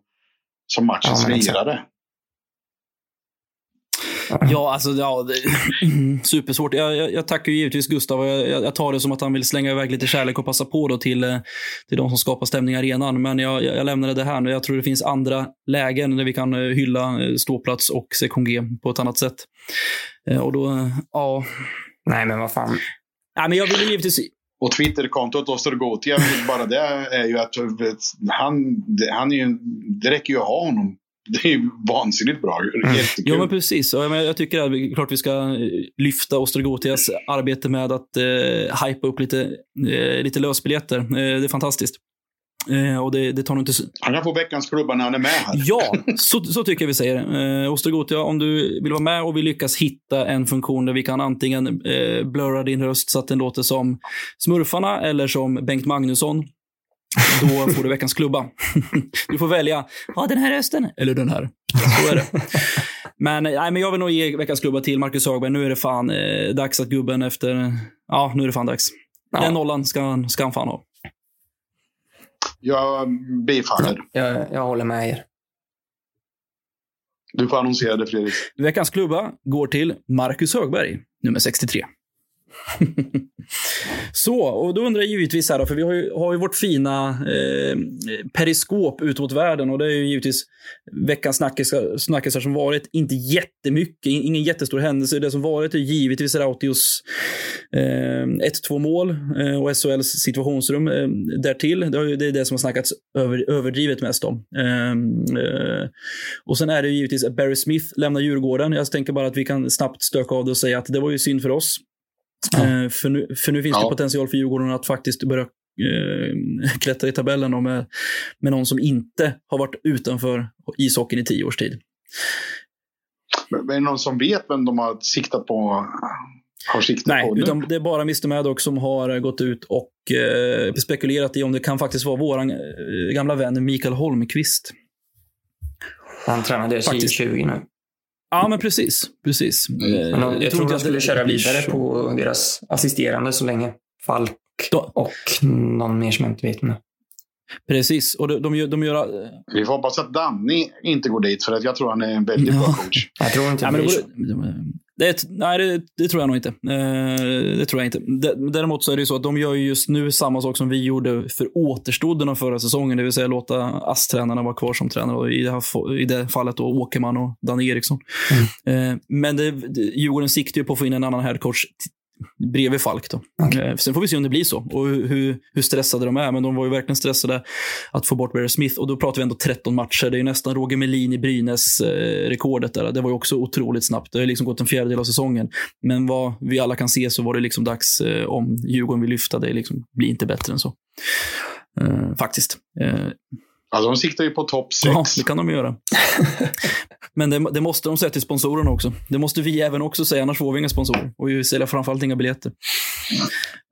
som matchens Ja, lirare? Ja, alltså ja, det, [clears throat] supersvårt. Jag, jag, jag tackar ju givetvis Gustav. och Jag, jag tar det som att han vill slänga iväg lite kärlek och passa på då till, eh, till de som skapar stämning i arenan. Men jag, jag, lämnar det här nu. Jag tror det finns andra lägen där vi kan eh, hylla eh, ståplats och sektion G på ett annat sätt. Och då, ja. Nej, men vad fan. Nej, men jag vill givetvis... Och Twitterkontot Ostergotia, bara det är ju att han, han är ju, det räcker ju att ha honom. Det är vansinnigt bra. Jättekul. Ja, men precis. Och Jag, tycker att vi, klart vi ska eh, lyfta Ostrogotias arbete med att eh, hypa upp lite, eh, lite lösbiljetter. Eh, det är fantastiskt. Eh, och det, det tar nog inte... Han kan få veckans klubba när han är med här. Ja, [laughs] så, så tycker jag vi säger. Eh, Ostergotia, om du vill vara med och vi lyckas hitta en funktion där vi kan antingen eh, blurra din röst så att den låter som Smurfarna eller som Bengt Magnusson. Då får du veckans klubba. [laughs] Du får välja, ja den här rösten eller den här. Så är det. Men, nej, men jag vill nog ge veckans klubba till Marcus Hagberg. Nu är det fan eh, dags att gubben efter... Ja, nu är det fan dags. Ja. Den nollan ska, han- ska han fan ha. Jag bifaller. Jag, jag håller med er. Du får annonsera det Fredrik. Veckans klubba går till Marcus Högberg, nummer 63. [laughs] Så, och då undrar jag givetvis här då, för vi har ju, har ju vårt fina eh, periskop ut mot världen och det är ju givetvis veckans snackisar, snackisar som varit. Inte jättemycket, ingen jättestor händelse. Det som varit är givetvis Rautios eh, 1-2 mål eh, och SHLs situationsrum eh, därtill. Det, har ju, det är det som har snackats över, överdrivet mest om. Eh, eh och sen är det ju givetvis att Barry Smith lämnar Djurgården. Jag tänker bara att vi kan snabbt stöka av det och säga att det var ju synd för oss. Eh, för, nu, för nu finns det Ja. potential för Djurgården att faktiskt börja eh, [laughs] klättra i tabellen och med, med någon som inte har varit utanför ishockeyn i tio års tid. Men Är det någon som vet vem de har siktat på? Har siktat Nej, på nu? utan det är bara Mr Maddox som har gått ut och eh, spekulerat i om det kan faktiskt vara vår eh, gamla vän Mikael Holmqvist. Han tränade Faktiskt. 20 nu. Ja, men precis. precis. Mm. Eh, Men de, jag, tror inte de skulle köra vidare på deras assisterande så länge. Falk Då- och någon mer som jag inte vet nu. Precis, och de, de, gör, de gör... Vi får hoppas att Danny inte går dit för att jag tror han är en väldigt bra Ja. coach. Jag tror inte Ja, men det, så. Det, nej, det, det tror jag nog inte. Eh, det tror jag inte. Däremot så är det ju så att de gör ju just nu samma sak som vi gjorde för återstoden av förra säsongen, det vill säga låta ASS-tränarna vara kvar som tränare. Och I det, här, I det fallet då Åkerman och Danne Eriksson. Eh, men det, Djurgården siktar ju på att få in en annan headcoach bredvid Falk. Då. Eh, sen får vi se om det blir så och hur, hur, stressade de är. Men de var ju verkligen stressade att få bort Barry Smith. Och då pratar vi ändå 13 matcher. Det är ju nästan Roger Melin i Brynäs-rekordet. där. Det var ju också otroligt snabbt. Det har liksom gått en fjärdedel av säsongen. Men vad vi alla kan se så var det liksom dags eh, om Djurgården vill lyfta. Det liksom blir inte bättre än så. Eh, faktiskt. Eh, Alltså de siktar ju på topp ja, sex. det kan de göra. [laughs] Men det, det måste de säga till sponsorerna också. Det måste vi även också säga, annars får vi inga sponsorer. Och vi säljer framförallt inga biljetter.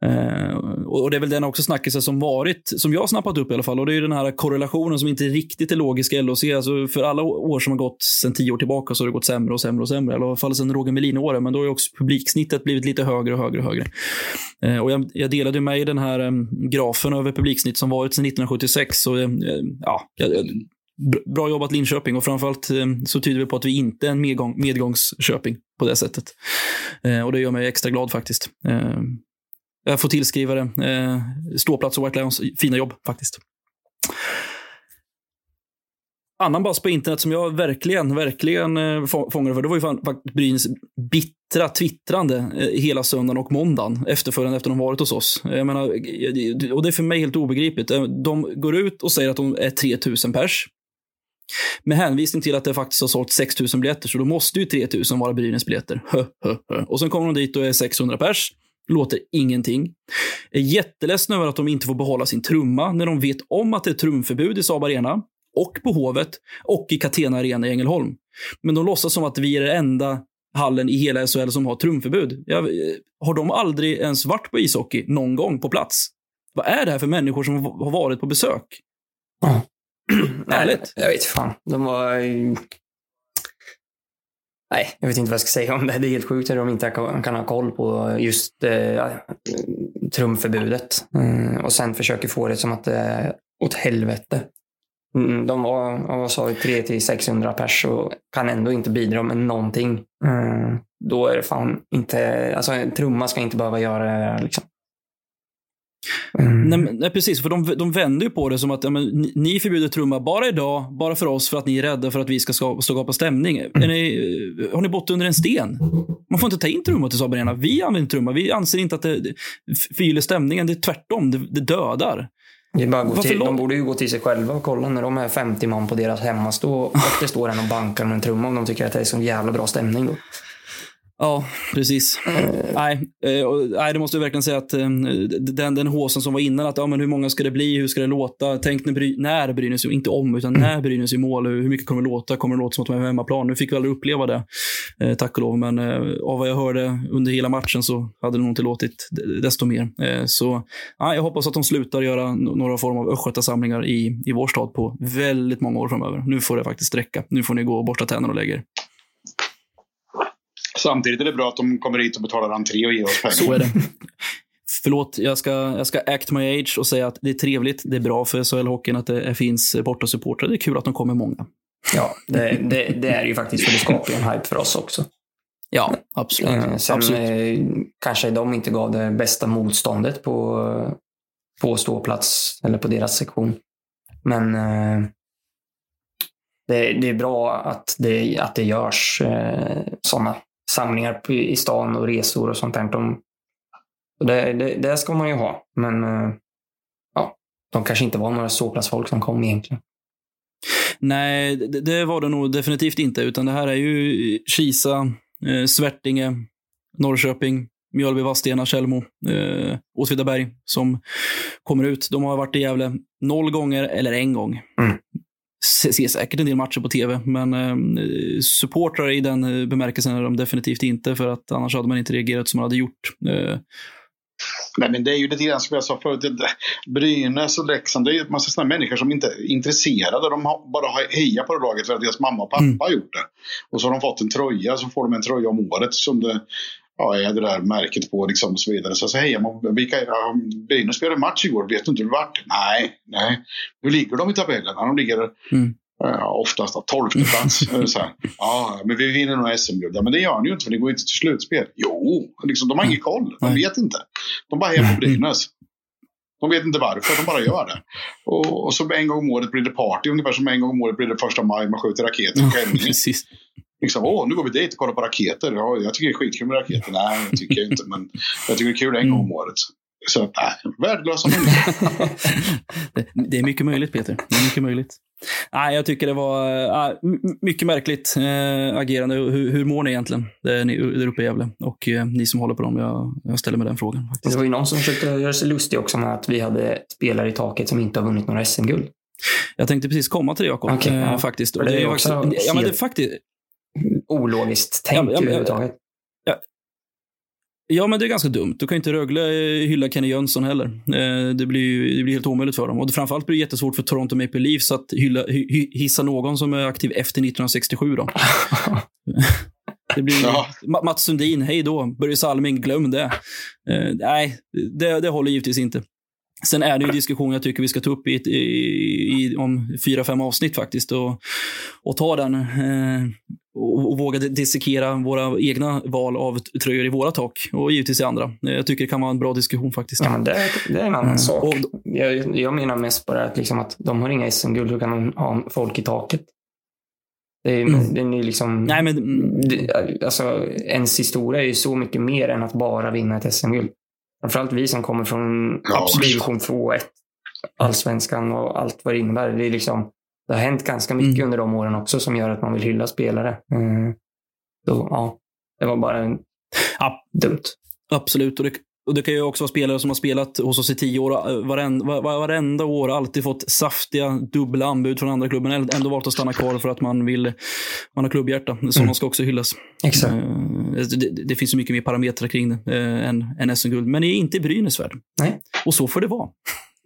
Eh, och det är väl den också snackisen som varit, som jag har snappat upp i alla fall. Och det är ju den här korrelationen som inte riktigt är logisk i LHC. Alltså för alla år som har gått sedan tio år tillbaka så har det gått sämre och sämre och sämre. I alla fall sedan Roger Melin-åren. Men då har ju också publiksnittet blivit lite högre och högre och högre. Eh, och jag, jag delade med i den här eh, grafen över publiksnitt som varit sedan 1976. Och, eh, eh, ja, jag, bra jobbat Linköping och framförallt eh, så tyder det på att vi inte är en medgång, medgångsköping på det sättet. Eh, och det gör mig extra glad faktiskt. Eh, jag får tillskriva det. Eh, ståplats och White Lions fina jobb faktiskt. Annan bass på internet som jag verkligen, verkligen eh, fångade för, det var ju faktiskt Brynäs bittra twittrande eh, hela söndagen och måndagen efterföljande efter de varit hos oss. Jag menar, eh, och det är för mig helt obegripligt. De går ut och säger att de är 3000 pers. Med hänvisning till att det faktiskt har sålt 6000 biljetter, så då måste ju 3 000 vara Brynäs biljetter. Och sen kommer de dit och är 600 pers. Låter ingenting. Är jätteledsna över att de inte får behålla sin trumma när de vet om att det är trumförbud i Saab Arena och på Hovet och i Catena Arena i Ängelholm. Men de låtsas som att vi är den enda hallen i hela SHL som har trumförbud. Jag, eh, har de aldrig ens varit på ishockey någon gång på plats? Vad är det här för människor som har varit på besök? [clears throat] Nej, Härligt. jag vet fan. De var... Nej, jag vet inte vad jag ska säga om det. Det är helt sjukt hur de inte kan, kan ha koll på just eh, trumförbudet. Mm, och sen försöker få det som att det är åt helvete. Mm, de var, vad sa vi, 3 till 600 pers och kan ändå inte bidra med någonting. Mm, då är det fan inte... Alltså en trumma ska inte behöva göra det liksom. Mm. Nej, nej, precis. För de, de vänder ju på det som att ja, men, ni, förbjuder trumma bara idag, bara för oss, för att ni är rädda för att vi ska ska- skapa stämning. Är ni, har ni bott under en sten? Man får inte ta in trumma till Saab Arena. Vi använder trumma. Vi anser inte att det det förgyller stämningen. Det är tvärtom. Det, det dödar. Det bara gå till, de borde ju gå till sig själva och kolla när de är 50 man på deras hemmastå [laughs] och det står en och bankar med en trumma om de tycker att det är så jävla bra stämning. Då. Ja, precis. Nej, eh, nej, det måste jag verkligen säga att eh, den, den håsen som var innan, att ja, men hur många ska det bli, hur ska det låta? Tänk när, Bry, när Brynäs, inte om, utan när Brynäs i mål, hur mycket kommer det låta? Kommer det låta som att de är på hemmaplan? Nu fick vi aldrig uppleva det, eh, tack och lov, men av vad jag hörde under hela matchen så hade det nog inte låtit desto mer. Så ja, jag hoppas att de slutar göra några form av östgötasamlingar i, i vår stad på väldigt många år framöver. Nu får det faktiskt räcka. Nu får ni gå och borsta tänderna och lägga er. Samtidigt är det bra att de kommer hit och betalar entré och ger oss pengar. Så är det. [laughs] Förlåt, jag ska, jag ska act my age och säga att det är trevligt, det är bra för SHL-hockeyn att det finns bortasupportrar. Det är kul att de kommer många. Ja, det, det, det är ju faktiskt för det skapar ju en hype för oss också. Ja, absolut. Eh, Sen absolut. eh, kanske de inte gav det bästa motståndet på, på ståplats eller på deras sektion. Men eh, det, det är bra att det, att det görs sådana samlingar i stan och resor och sånt där. De, det, det, det ska man ju ha. Men eh, ja, de kanske inte var några ståplatsfolk som kom egentligen. Nej, det, det var det nog definitivt inte. Utan det här är ju Kisa, eh, Svärtinge, Norrköping, Mjölby, Vadstena, Tjällmo, eh, Åtvidaberg som kommer ut. De har varit i Gävle noll gånger eller en gång. Mm. Se- Ser säkert en del matcher på tv, men eh, supportrar i den eh, bemärkelsen är de definitivt inte, för att annars hade man inte reagerat som man hade gjort. Eh, Nej, men det är ju lite grann som jag sa förut. Brynäs och Leksand, det är ju en massa sådana människor som inte är intresserade. De har, bara har hejat på det laget för att deras mamma och pappa Mm. har gjort det. Och så har de fått en tröja, så får de en tröja om året som det ja, är det där märket på liksom och så vidare. Så, så hejar man. Vilka, Brynäs spelade match igår, vet du inte hur det vart? Nej, nej. Hur ligger de i tabellen? De ligger Mm. Ja, oftast tolfte plats. [laughs] Ja, men vi vinner nog SM-guld. Ja, men det gör ni ju inte för ni går inte till slutspel. Jo, liksom, de har ingen koll. De vet inte. De bara hejar på [laughs] Brynäs. De vet inte varför, de bara gör det. Och, och så en gång om året blir det party, ungefär som en gång om året blir det första maj, man skjuter raketer på Skänninge. Liksom, åh, nu går vi dit och kollar på raketer. Ja, jag tycker det är skitkul med raketer. [laughs] Nej, det tycker jag inte, men jag tycker det är kul en gång om året. Så, nej, värdelösa människor. [laughs] det, det är mycket möjligt, Peter. Det är mycket möjligt. Nej, jag tycker det var äh, mycket märkligt äh, agerande. Hur, hur mår ni egentligen där, ni, där uppe i Gävle? Och äh, ni som håller på dem, jag, jag ställer mig den frågan. Faktiskt. Det var ju någon som försökte göra sig lustig också med att vi hade spelare i taket som inte har vunnit några SM-guld. Jag tänkte precis komma till det, Jakob. Okej, äh, ja. faktiskt. Och det är också faktiskt, ja, men det är helt- faktiskt Ologiskt tänk Ja, men- ja, överhuvudtaget. Ja, men det är ganska dumt. Du kan inte Rögle eh, hylla Kenny Jönsson heller. Eh, Det blir, ju- det blir helt omöjligt för dem. Och framförallt blir det jättesvårt för Toronto Maple Leafs att hylla, hy, hy, hissa någon som är aktiv efter 1967. Då. [laughs] Det blir Ja. Ma- Mats Sundin, hej då. Börje Salming, glöm det. Eh, nej, det, det håller givetvis inte. Sen är det en diskussion jag tycker vi ska ta upp i, i, i, om fyra, fem avsnitt faktiskt. Och, och ta den eh, och, och våga dissekera våra egna val av tröjor i våra tak. Och givetvis i andra. Eh, Jag tycker det kan vara en bra diskussion faktiskt. Ja, men det, det är en annan Mm. sak. Och- Jag, jag menar mest bara att, liksom att de har inga SM-guld, hur kan de ha folk i taket? Det är, Mm. det är ju liksom... Nej, men det, alltså, ens historia är ju så mycket mer än att bara vinna ett SM-guld. Framförallt vi som kommer från Ja, division 2 1, allsvenskan och allt vad det innebär. Det, är liksom, det har hänt ganska mycket Mm. under de åren också som gör att man vill hylla spelare. Mm. Så, ja, det var bara en, Ja. dumt. absolut. Och det, och det kan ju också vara spelare som har spelat hos oss i tio år. eh, Varenda, var, varenda år alltid fått saftiga dubbla anbud från andra klubben. Ändå valt att stanna kvar för att man vill man har klubbhjärta. Sådana ska också hyllas. Exakt. Eh, Det, det finns så mycket mer parametrar kring det eh, än, än SM-guld. Men det är inte i Brynäs värld. Nej. Och så får det vara.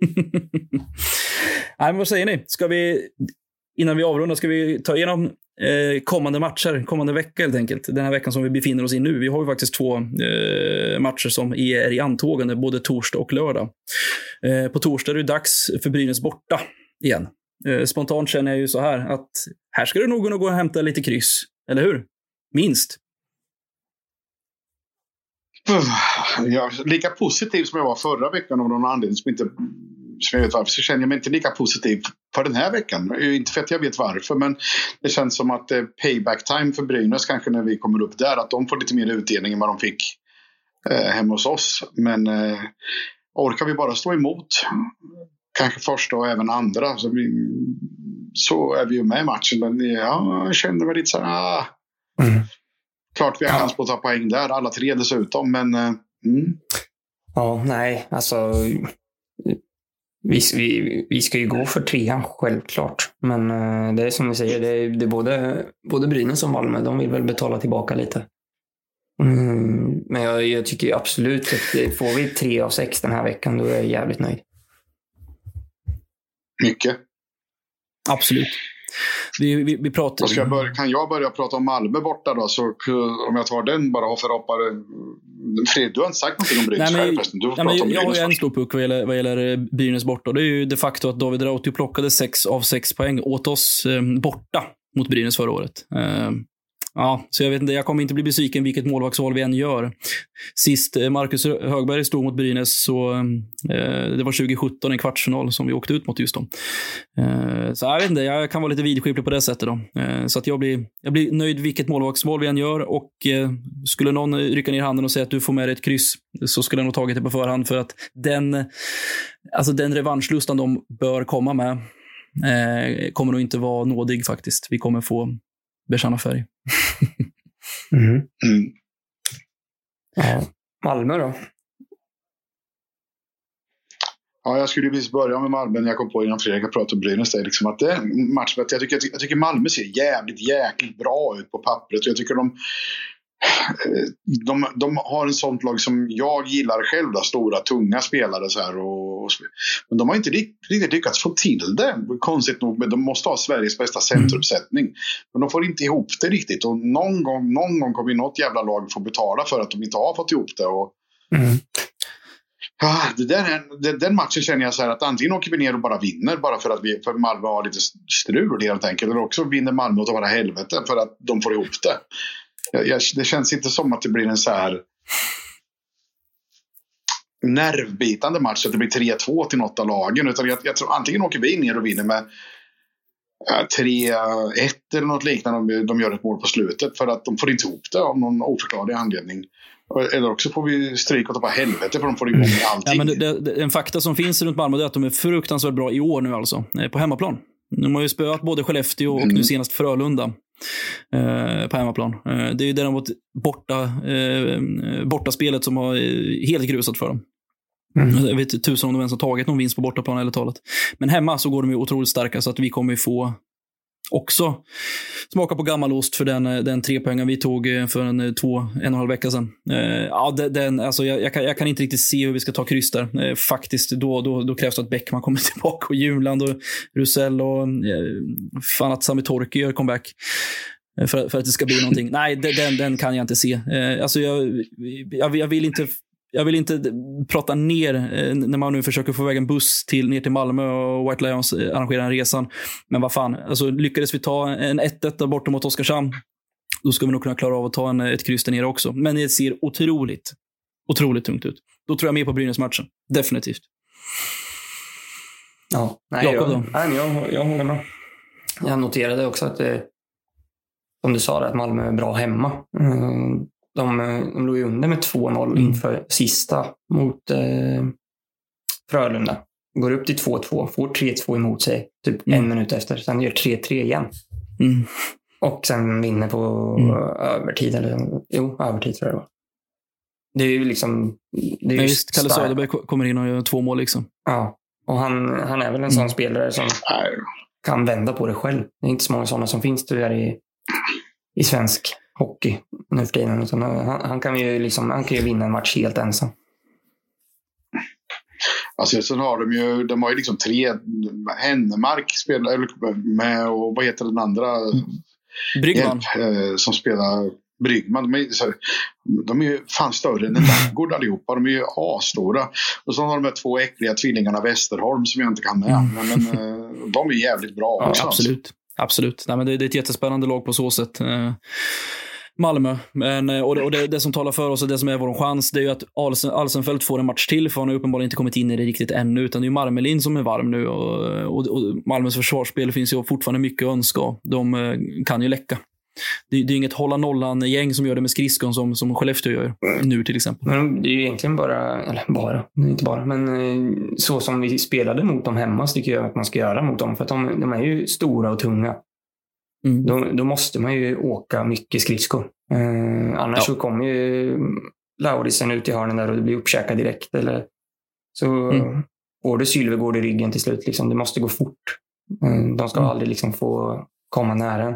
[laughs] [laughs] Nej, men vad säger ni? Ska vi, innan vi avrundar, ska vi ta igenom eh, kommande matcher, kommande vecka helt enkelt. Den här veckan som vi befinner oss i nu. Vi har ju faktiskt två eh, matcher som är i antågande, både torsdag och lördag. Eh, på torsdag är det dags för Brynäs borta igen. Eh, spontant känner jag ju så här att här ska det nog kunna gå och hämta lite kryss. Eller hur? Minst. Ja, lika positiv som jag var förra veckan av någon anledning som, inte, som jag vet varför så känner jag mig inte lika positiv för den här veckan. Inte för att jag vet varför men det känns som att eh, payback time för Brynäs kanske när vi kommer upp där att de får lite mer utdelning än vad de fick eh, hemma hos oss. Men eh, orkar vi bara stå emot kanske första och även andra så, vi, så är vi ju med i matchen. Men ja, jag känner väl lite så här, ah, Mm. klart vi har chans på att ta poäng där, alla tre dessutom. Men eh, mm. Ja, nej, alltså. Vi, vi, vi ska ju gå för trean, självklart. Men eh, det är som ni säger, det är, det är både, både Brynäs och Malmö. De vill väl betala tillbaka lite. Mm, men jag, jag tycker absolut att det- får vi tre av sex den här veckan, då är jag jävligt nöjd. mycket. Absolut. Vi, vi, vi pratar... Jag börja, kan jag börja prata om Malmö borta då? Så om jag tar den bara och förhoppar. Fredrik, du har inte sagt någonting om Brynäs Nej, men, förresten. Du får nej, prata men, om jag har en stor puck vad gäller, vad gäller eh, Brynäs borta. Det är ju de facto att David Rautio plockade sex av sex poäng åt oss eh, borta mot Brynäs förra året. Eh, ja, så jag vet inte, jag kommer inte bli besviken vilket målvaktsval vi än gör. Sist eh, Marcus Högberg stod mot Brynäs så eh, det var 2017, en kvartsfinal som vi åkte ut mot just då. Eh, så jag vet inte, jag kan vara lite vidskeplig på det sättet då. Eh, så att jag blir, jag blir nöjd vilket målvaktsval vi än gör och eh, skulle någon rycka ner handen och säga att du får med dig ett kryss så skulle jag nog tagit det på förhand för att den, alltså den revanschlustan de bör komma med eh, kommer nog inte vara nådig faktiskt. Vi kommer få bekänna färg. [laughs] Mm. Mm. Ja. Malmö då? Ja, jag skulle ju precis börja med Malmö när jag kom på innan Fredrik har pratat om Brynäs. Det är liksom att det är match jag tycker, jag tycker Malmö ser jävligt, jäkligt bra ut på pappret. Jag tycker de, de, de har en sånt lag som jag gillar själv. Då, stora, tunga spelare. Så här, och, och, men de har inte riktigt lyckats få till det. Konstigt nog. Men de måste ha Sveriges bästa centruppsättning. Men de får inte ihop det riktigt. Och någon gång, någon gång kommer något jävla lag få betala för att de inte har fått ihop det. Och, Mm. Ah, det där är, det, den matchen känner jag så här att antingen åker vi ner och bara vinner bara för att vi, för Malmö har lite strul helt enkelt. Eller också vinner Malmö tar bara helvete för att de får ihop det. Jag, jag, det känns inte som att det blir en så här nervbitande match. Att det blir 3-2 till något av lagen. Utan jag, jag tror antingen åker vi ner och vinner med eh, 3-1 eller något liknande om de, gör ett mål på slutet. För att de får inte ihop det av någon oförklarlig anledning. Eller också får vi stryk ta på helvete för de får igång allting. Ja, men det, det, en fakta som finns runt Malmö är att de är fruktansvärt bra i år nu alltså, eh, på hemmaplan. De har ju spöat både Skellefteå och Mm. nu senast Frölunda på hemmaplan. Eh, det är ju däremot borta, eh, bortaspelet som har eh, helt grusat för dem. Mm. Jag vet tusan om de ens har tagit någon vinst på bortaplan eller talat. Men hemma så går de ju otroligt starka så att vi kommer ju få också smaka på gammalost för den, eh, den trepoängen vi tog eh, för en, eh, två, en och en halv vecka sedan. Eh, ja, den, alltså jag, jag, kan, jag kan inte riktigt se hur vi ska ta kryss där. Eh, faktiskt, då, då, då krävs det att Bäckman [laughs] kommer tillbaka och Junland och Rusell och eh, fan att Sami Torki gör comeback. För, för att det ska bli någonting. Nej, den, den, den kan jag inte se. Eh, alltså jag, jag, jag vill inte jag vill inte prata ner eh, när man nu försöker få iväg en buss till, ner till Malmö och White Lions eh, arrangerar den resan. Men vad fan, alltså, lyckades vi ta en 1-1 där borta mot Oskarshamn, då ska vi nog kunna klara av att ta en, ett kryss där nere också. Men det ser otroligt, otroligt tungt ut. Då tror jag mer på Brynäs-matchen. Definitivt. Ja, nej, Jakob då? jag, nej, jag, jag håller med. Jag noterade också att som du sa, att Malmö är bra hemma. De, de låg ju under med 2-0 Mm. inför sista mot eh, Frölunda. Går upp till 2-2, får 3-2 emot sig typ Mm. en minut efter. Sen gör 3-3 igen. Mm. Och sen vinner på Mm. övertid. Eller, jo, övertid tror jag det var. Det är ju liksom... Det är Men ju visst, Kalle. Söderberg ko- kommer in och gör två mål. liksom. Ja, och han, han är väl en sån Mm. spelare som Nej, kan vända på det själv. Det är inte så många sådana som finns tyvärr i, i svensk hockey nu för tiden. Utan han, han, kan ju liksom, han kan ju vinna en match helt ensam. Alltså, sen har de ju, de har ju liksom tre, Hennemark spelar med och vad heter den andra? Bryggman. Hjälp, eh, som spelar Bryggman. De är, de är ju fan större än en ladugård allihopa. De är ju asstora. Och så har de här två äckliga tvillingarna Westerholm som jag inte kan med. Men, men eh, de är jävligt bra [laughs] Ja, också. Absolut. Absolut. Nej, men det, det är ett jättespännande lag på så sätt. Eh, Malmö. Men, eh, och det, och det, det som talar för oss och det som är vår chans, det är ju att Alsen, Alsenfelt får en match till, för han har uppenbarligen inte kommit in i det riktigt ännu, utan det är ju Marmelin som är varm nu. Och, och, och Malmös försvarsspel finns ju fortfarande mycket att önska. De eh, kan ju läcka. Det, det är inget hålla nollan-gäng som gör det med skridskon som, som Skellefteå gör nu till exempel. Men det är ju egentligen bara, eller bara, inte bara, men eh, så som vi spelade mot dem hemma så tycker jag att man ska göra mot dem. För att de, de är ju stora och tunga. Mm. Då, då måste man ju åka mycket skridskor. Eh, annars Ja. så kommer ju Lauritsen ut i hörnen där och det blir uppkäkad direkt. Eller, så Mm. får du Sylvegård i ryggen till slut. Liksom. Det måste gå fort. Eh, de ska Mm. aldrig liksom få komma nära en.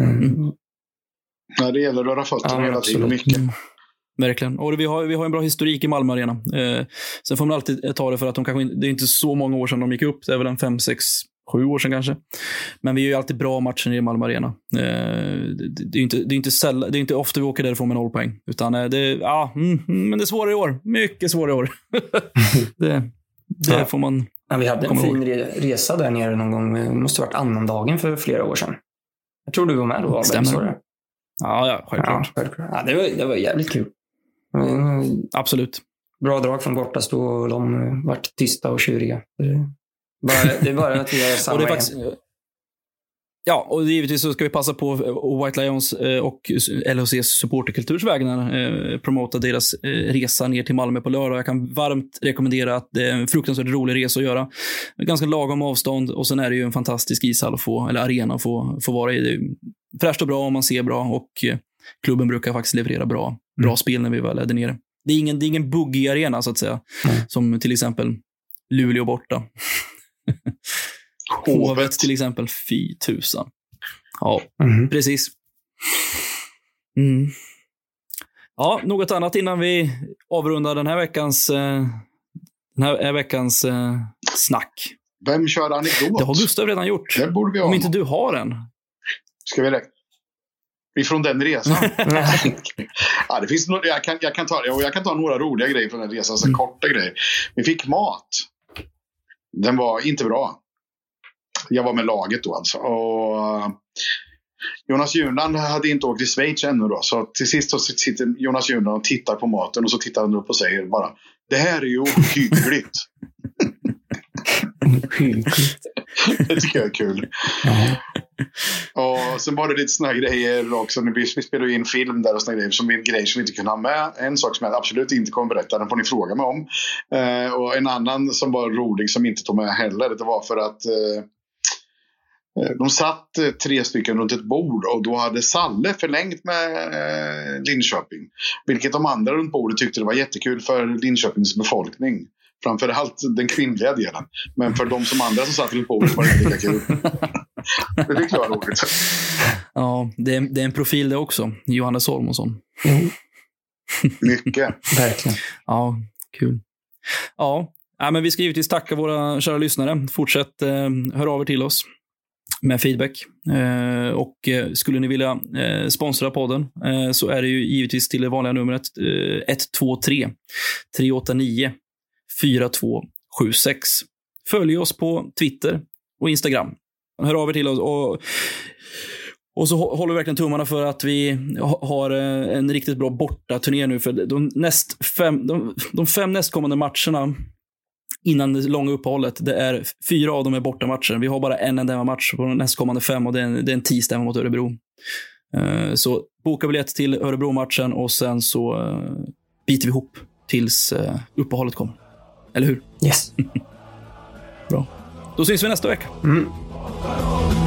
Eh, Mm. Nej, det gäller att röra fötterna Ja, hela tiden. absolut. Mycket. Mm. Verkligen. Och vi har, vi har en bra historik i Malmö Arena. Eh, sen får man alltid ta det för att de kanske, inte- det är inte så många år sedan de gick upp. Det är väl en fem, sex sju år sedan kanske. Men vi gör ju alltid bra matcher i Malmö Arena. Eh, det, det, är inte, det, är inte säll, det är inte ofta vi åker därifrån med noll poäng. Utan eh, det, ja, mm, mm, men det är svårare i år. Mycket svårare i år. [laughs] det det ja. får man ja, Vi hade en fin ihåg. resa där nere någon gång. Det måste ha varit annandagen för flera år sedan. Jag tror du var med då, Stämmer. Ja, ja, självklart. Ja, självklart. Ja, det, var, det var jävligt kul. Absolut. Bra drag från bortastå och de vart tysta och tjuriga. Det är bara att vi gör samma [laughs] och det faktiskt, Ja, och givetvis så ska vi passa på White Lions eh, och LHCs supporterkulturs vägnar eh, promota deras eh, resa ner till Malmö på lördag. Jag kan varmt rekommendera att det är en fruktansvärt rolig resa att göra. Ganska lagom avstånd och sen är det ju en fantastisk ishall att få, eller arena att få, få vara i. Det är fräscht och bra om man ser bra och klubben brukar faktiskt leverera bra, bra mm. spel när vi väl är där nere. Det är ingen, det är ingen buggig arena så att säga, mm. som till exempel Luleå borta. [laughs] Hovet till exempel. Fy tusan. Ja, mm. precis. Mm. Ja, något annat innan vi avrundar den här veckans, eh, den här veckans eh, snack. Vem kör anekdot? Det har Gustav redan gjort. Det borde vi ha. Om inte du har en. Ska vi räkna? Ifrån den resan? [laughs] [laughs] ja, det finns no jag, kan, jag, kan ta, jag kan ta några roliga grejer från den resan, alltså mm. korta grejer. Vi fick mat. Den var inte bra jag var med laget då alltså. Och, uh, Jonas Junland hade inte åkt till Schweiz ännu då. Så till sist så sitter Jonas Junland och tittar på maten och så tittar han upp och säger bara Det här är ju ohyggligt. [laughs] [laughs] det tycker jag är kul. [laughs] och sen var det lite såna grejer också. Vi, vi spelade in film där och såna grejer som grejer som vi inte kunde ha med. En sak som jag absolut inte kommer berätta, den får ni fråga mig om. Eh, och en annan som var rolig som inte tog med heller. Det var för att Eh, eh de satt eh, tre stycken runt ett bord och då hade Salle förlängt med eh, Linköping. Vilket de andra runt bordet tyckte det var jättekul för Linköpings befolkning. Framförallt den kvinnliga delen. Men för de som andra som satt runt bordet var det inte lika kul. [laughs] det tyckte jag var roligt. [laughs] Ja, det är, det är en profil det också. Johannes Holmonsson. Mm. Mycket. Verkligen. Ja, kul. Ja, Ja, men vi ska givetvis tacka våra kära lyssnare. Fortsätt eh, höra av er till oss med feedback. Eh, och eh, skulle ni vilja eh, sponsra podden eh, så är det ju givetvis till det vanliga numret 123 389 4276. Följ oss på Twitter och Instagram. Hör av er till oss. Och, och så håller vi verkligen tummarna för att vi har en riktigt bra bortaturné nu. För de, näst fem, de, de fem nästkommande matcherna innan det långa uppehållet. Det är fyra av dem är bortamatcher. Vi har bara en enda match på de nästkommande fem och det är en, det är en tisdag mot Örebro. Uh, så boka biljett till Örebro-matchen och sen så uh, biter vi ihop tills uh, uppehållet kommer. Eller hur? Yes. [laughs] Bra. Då syns vi nästa vecka. Mm. Parole.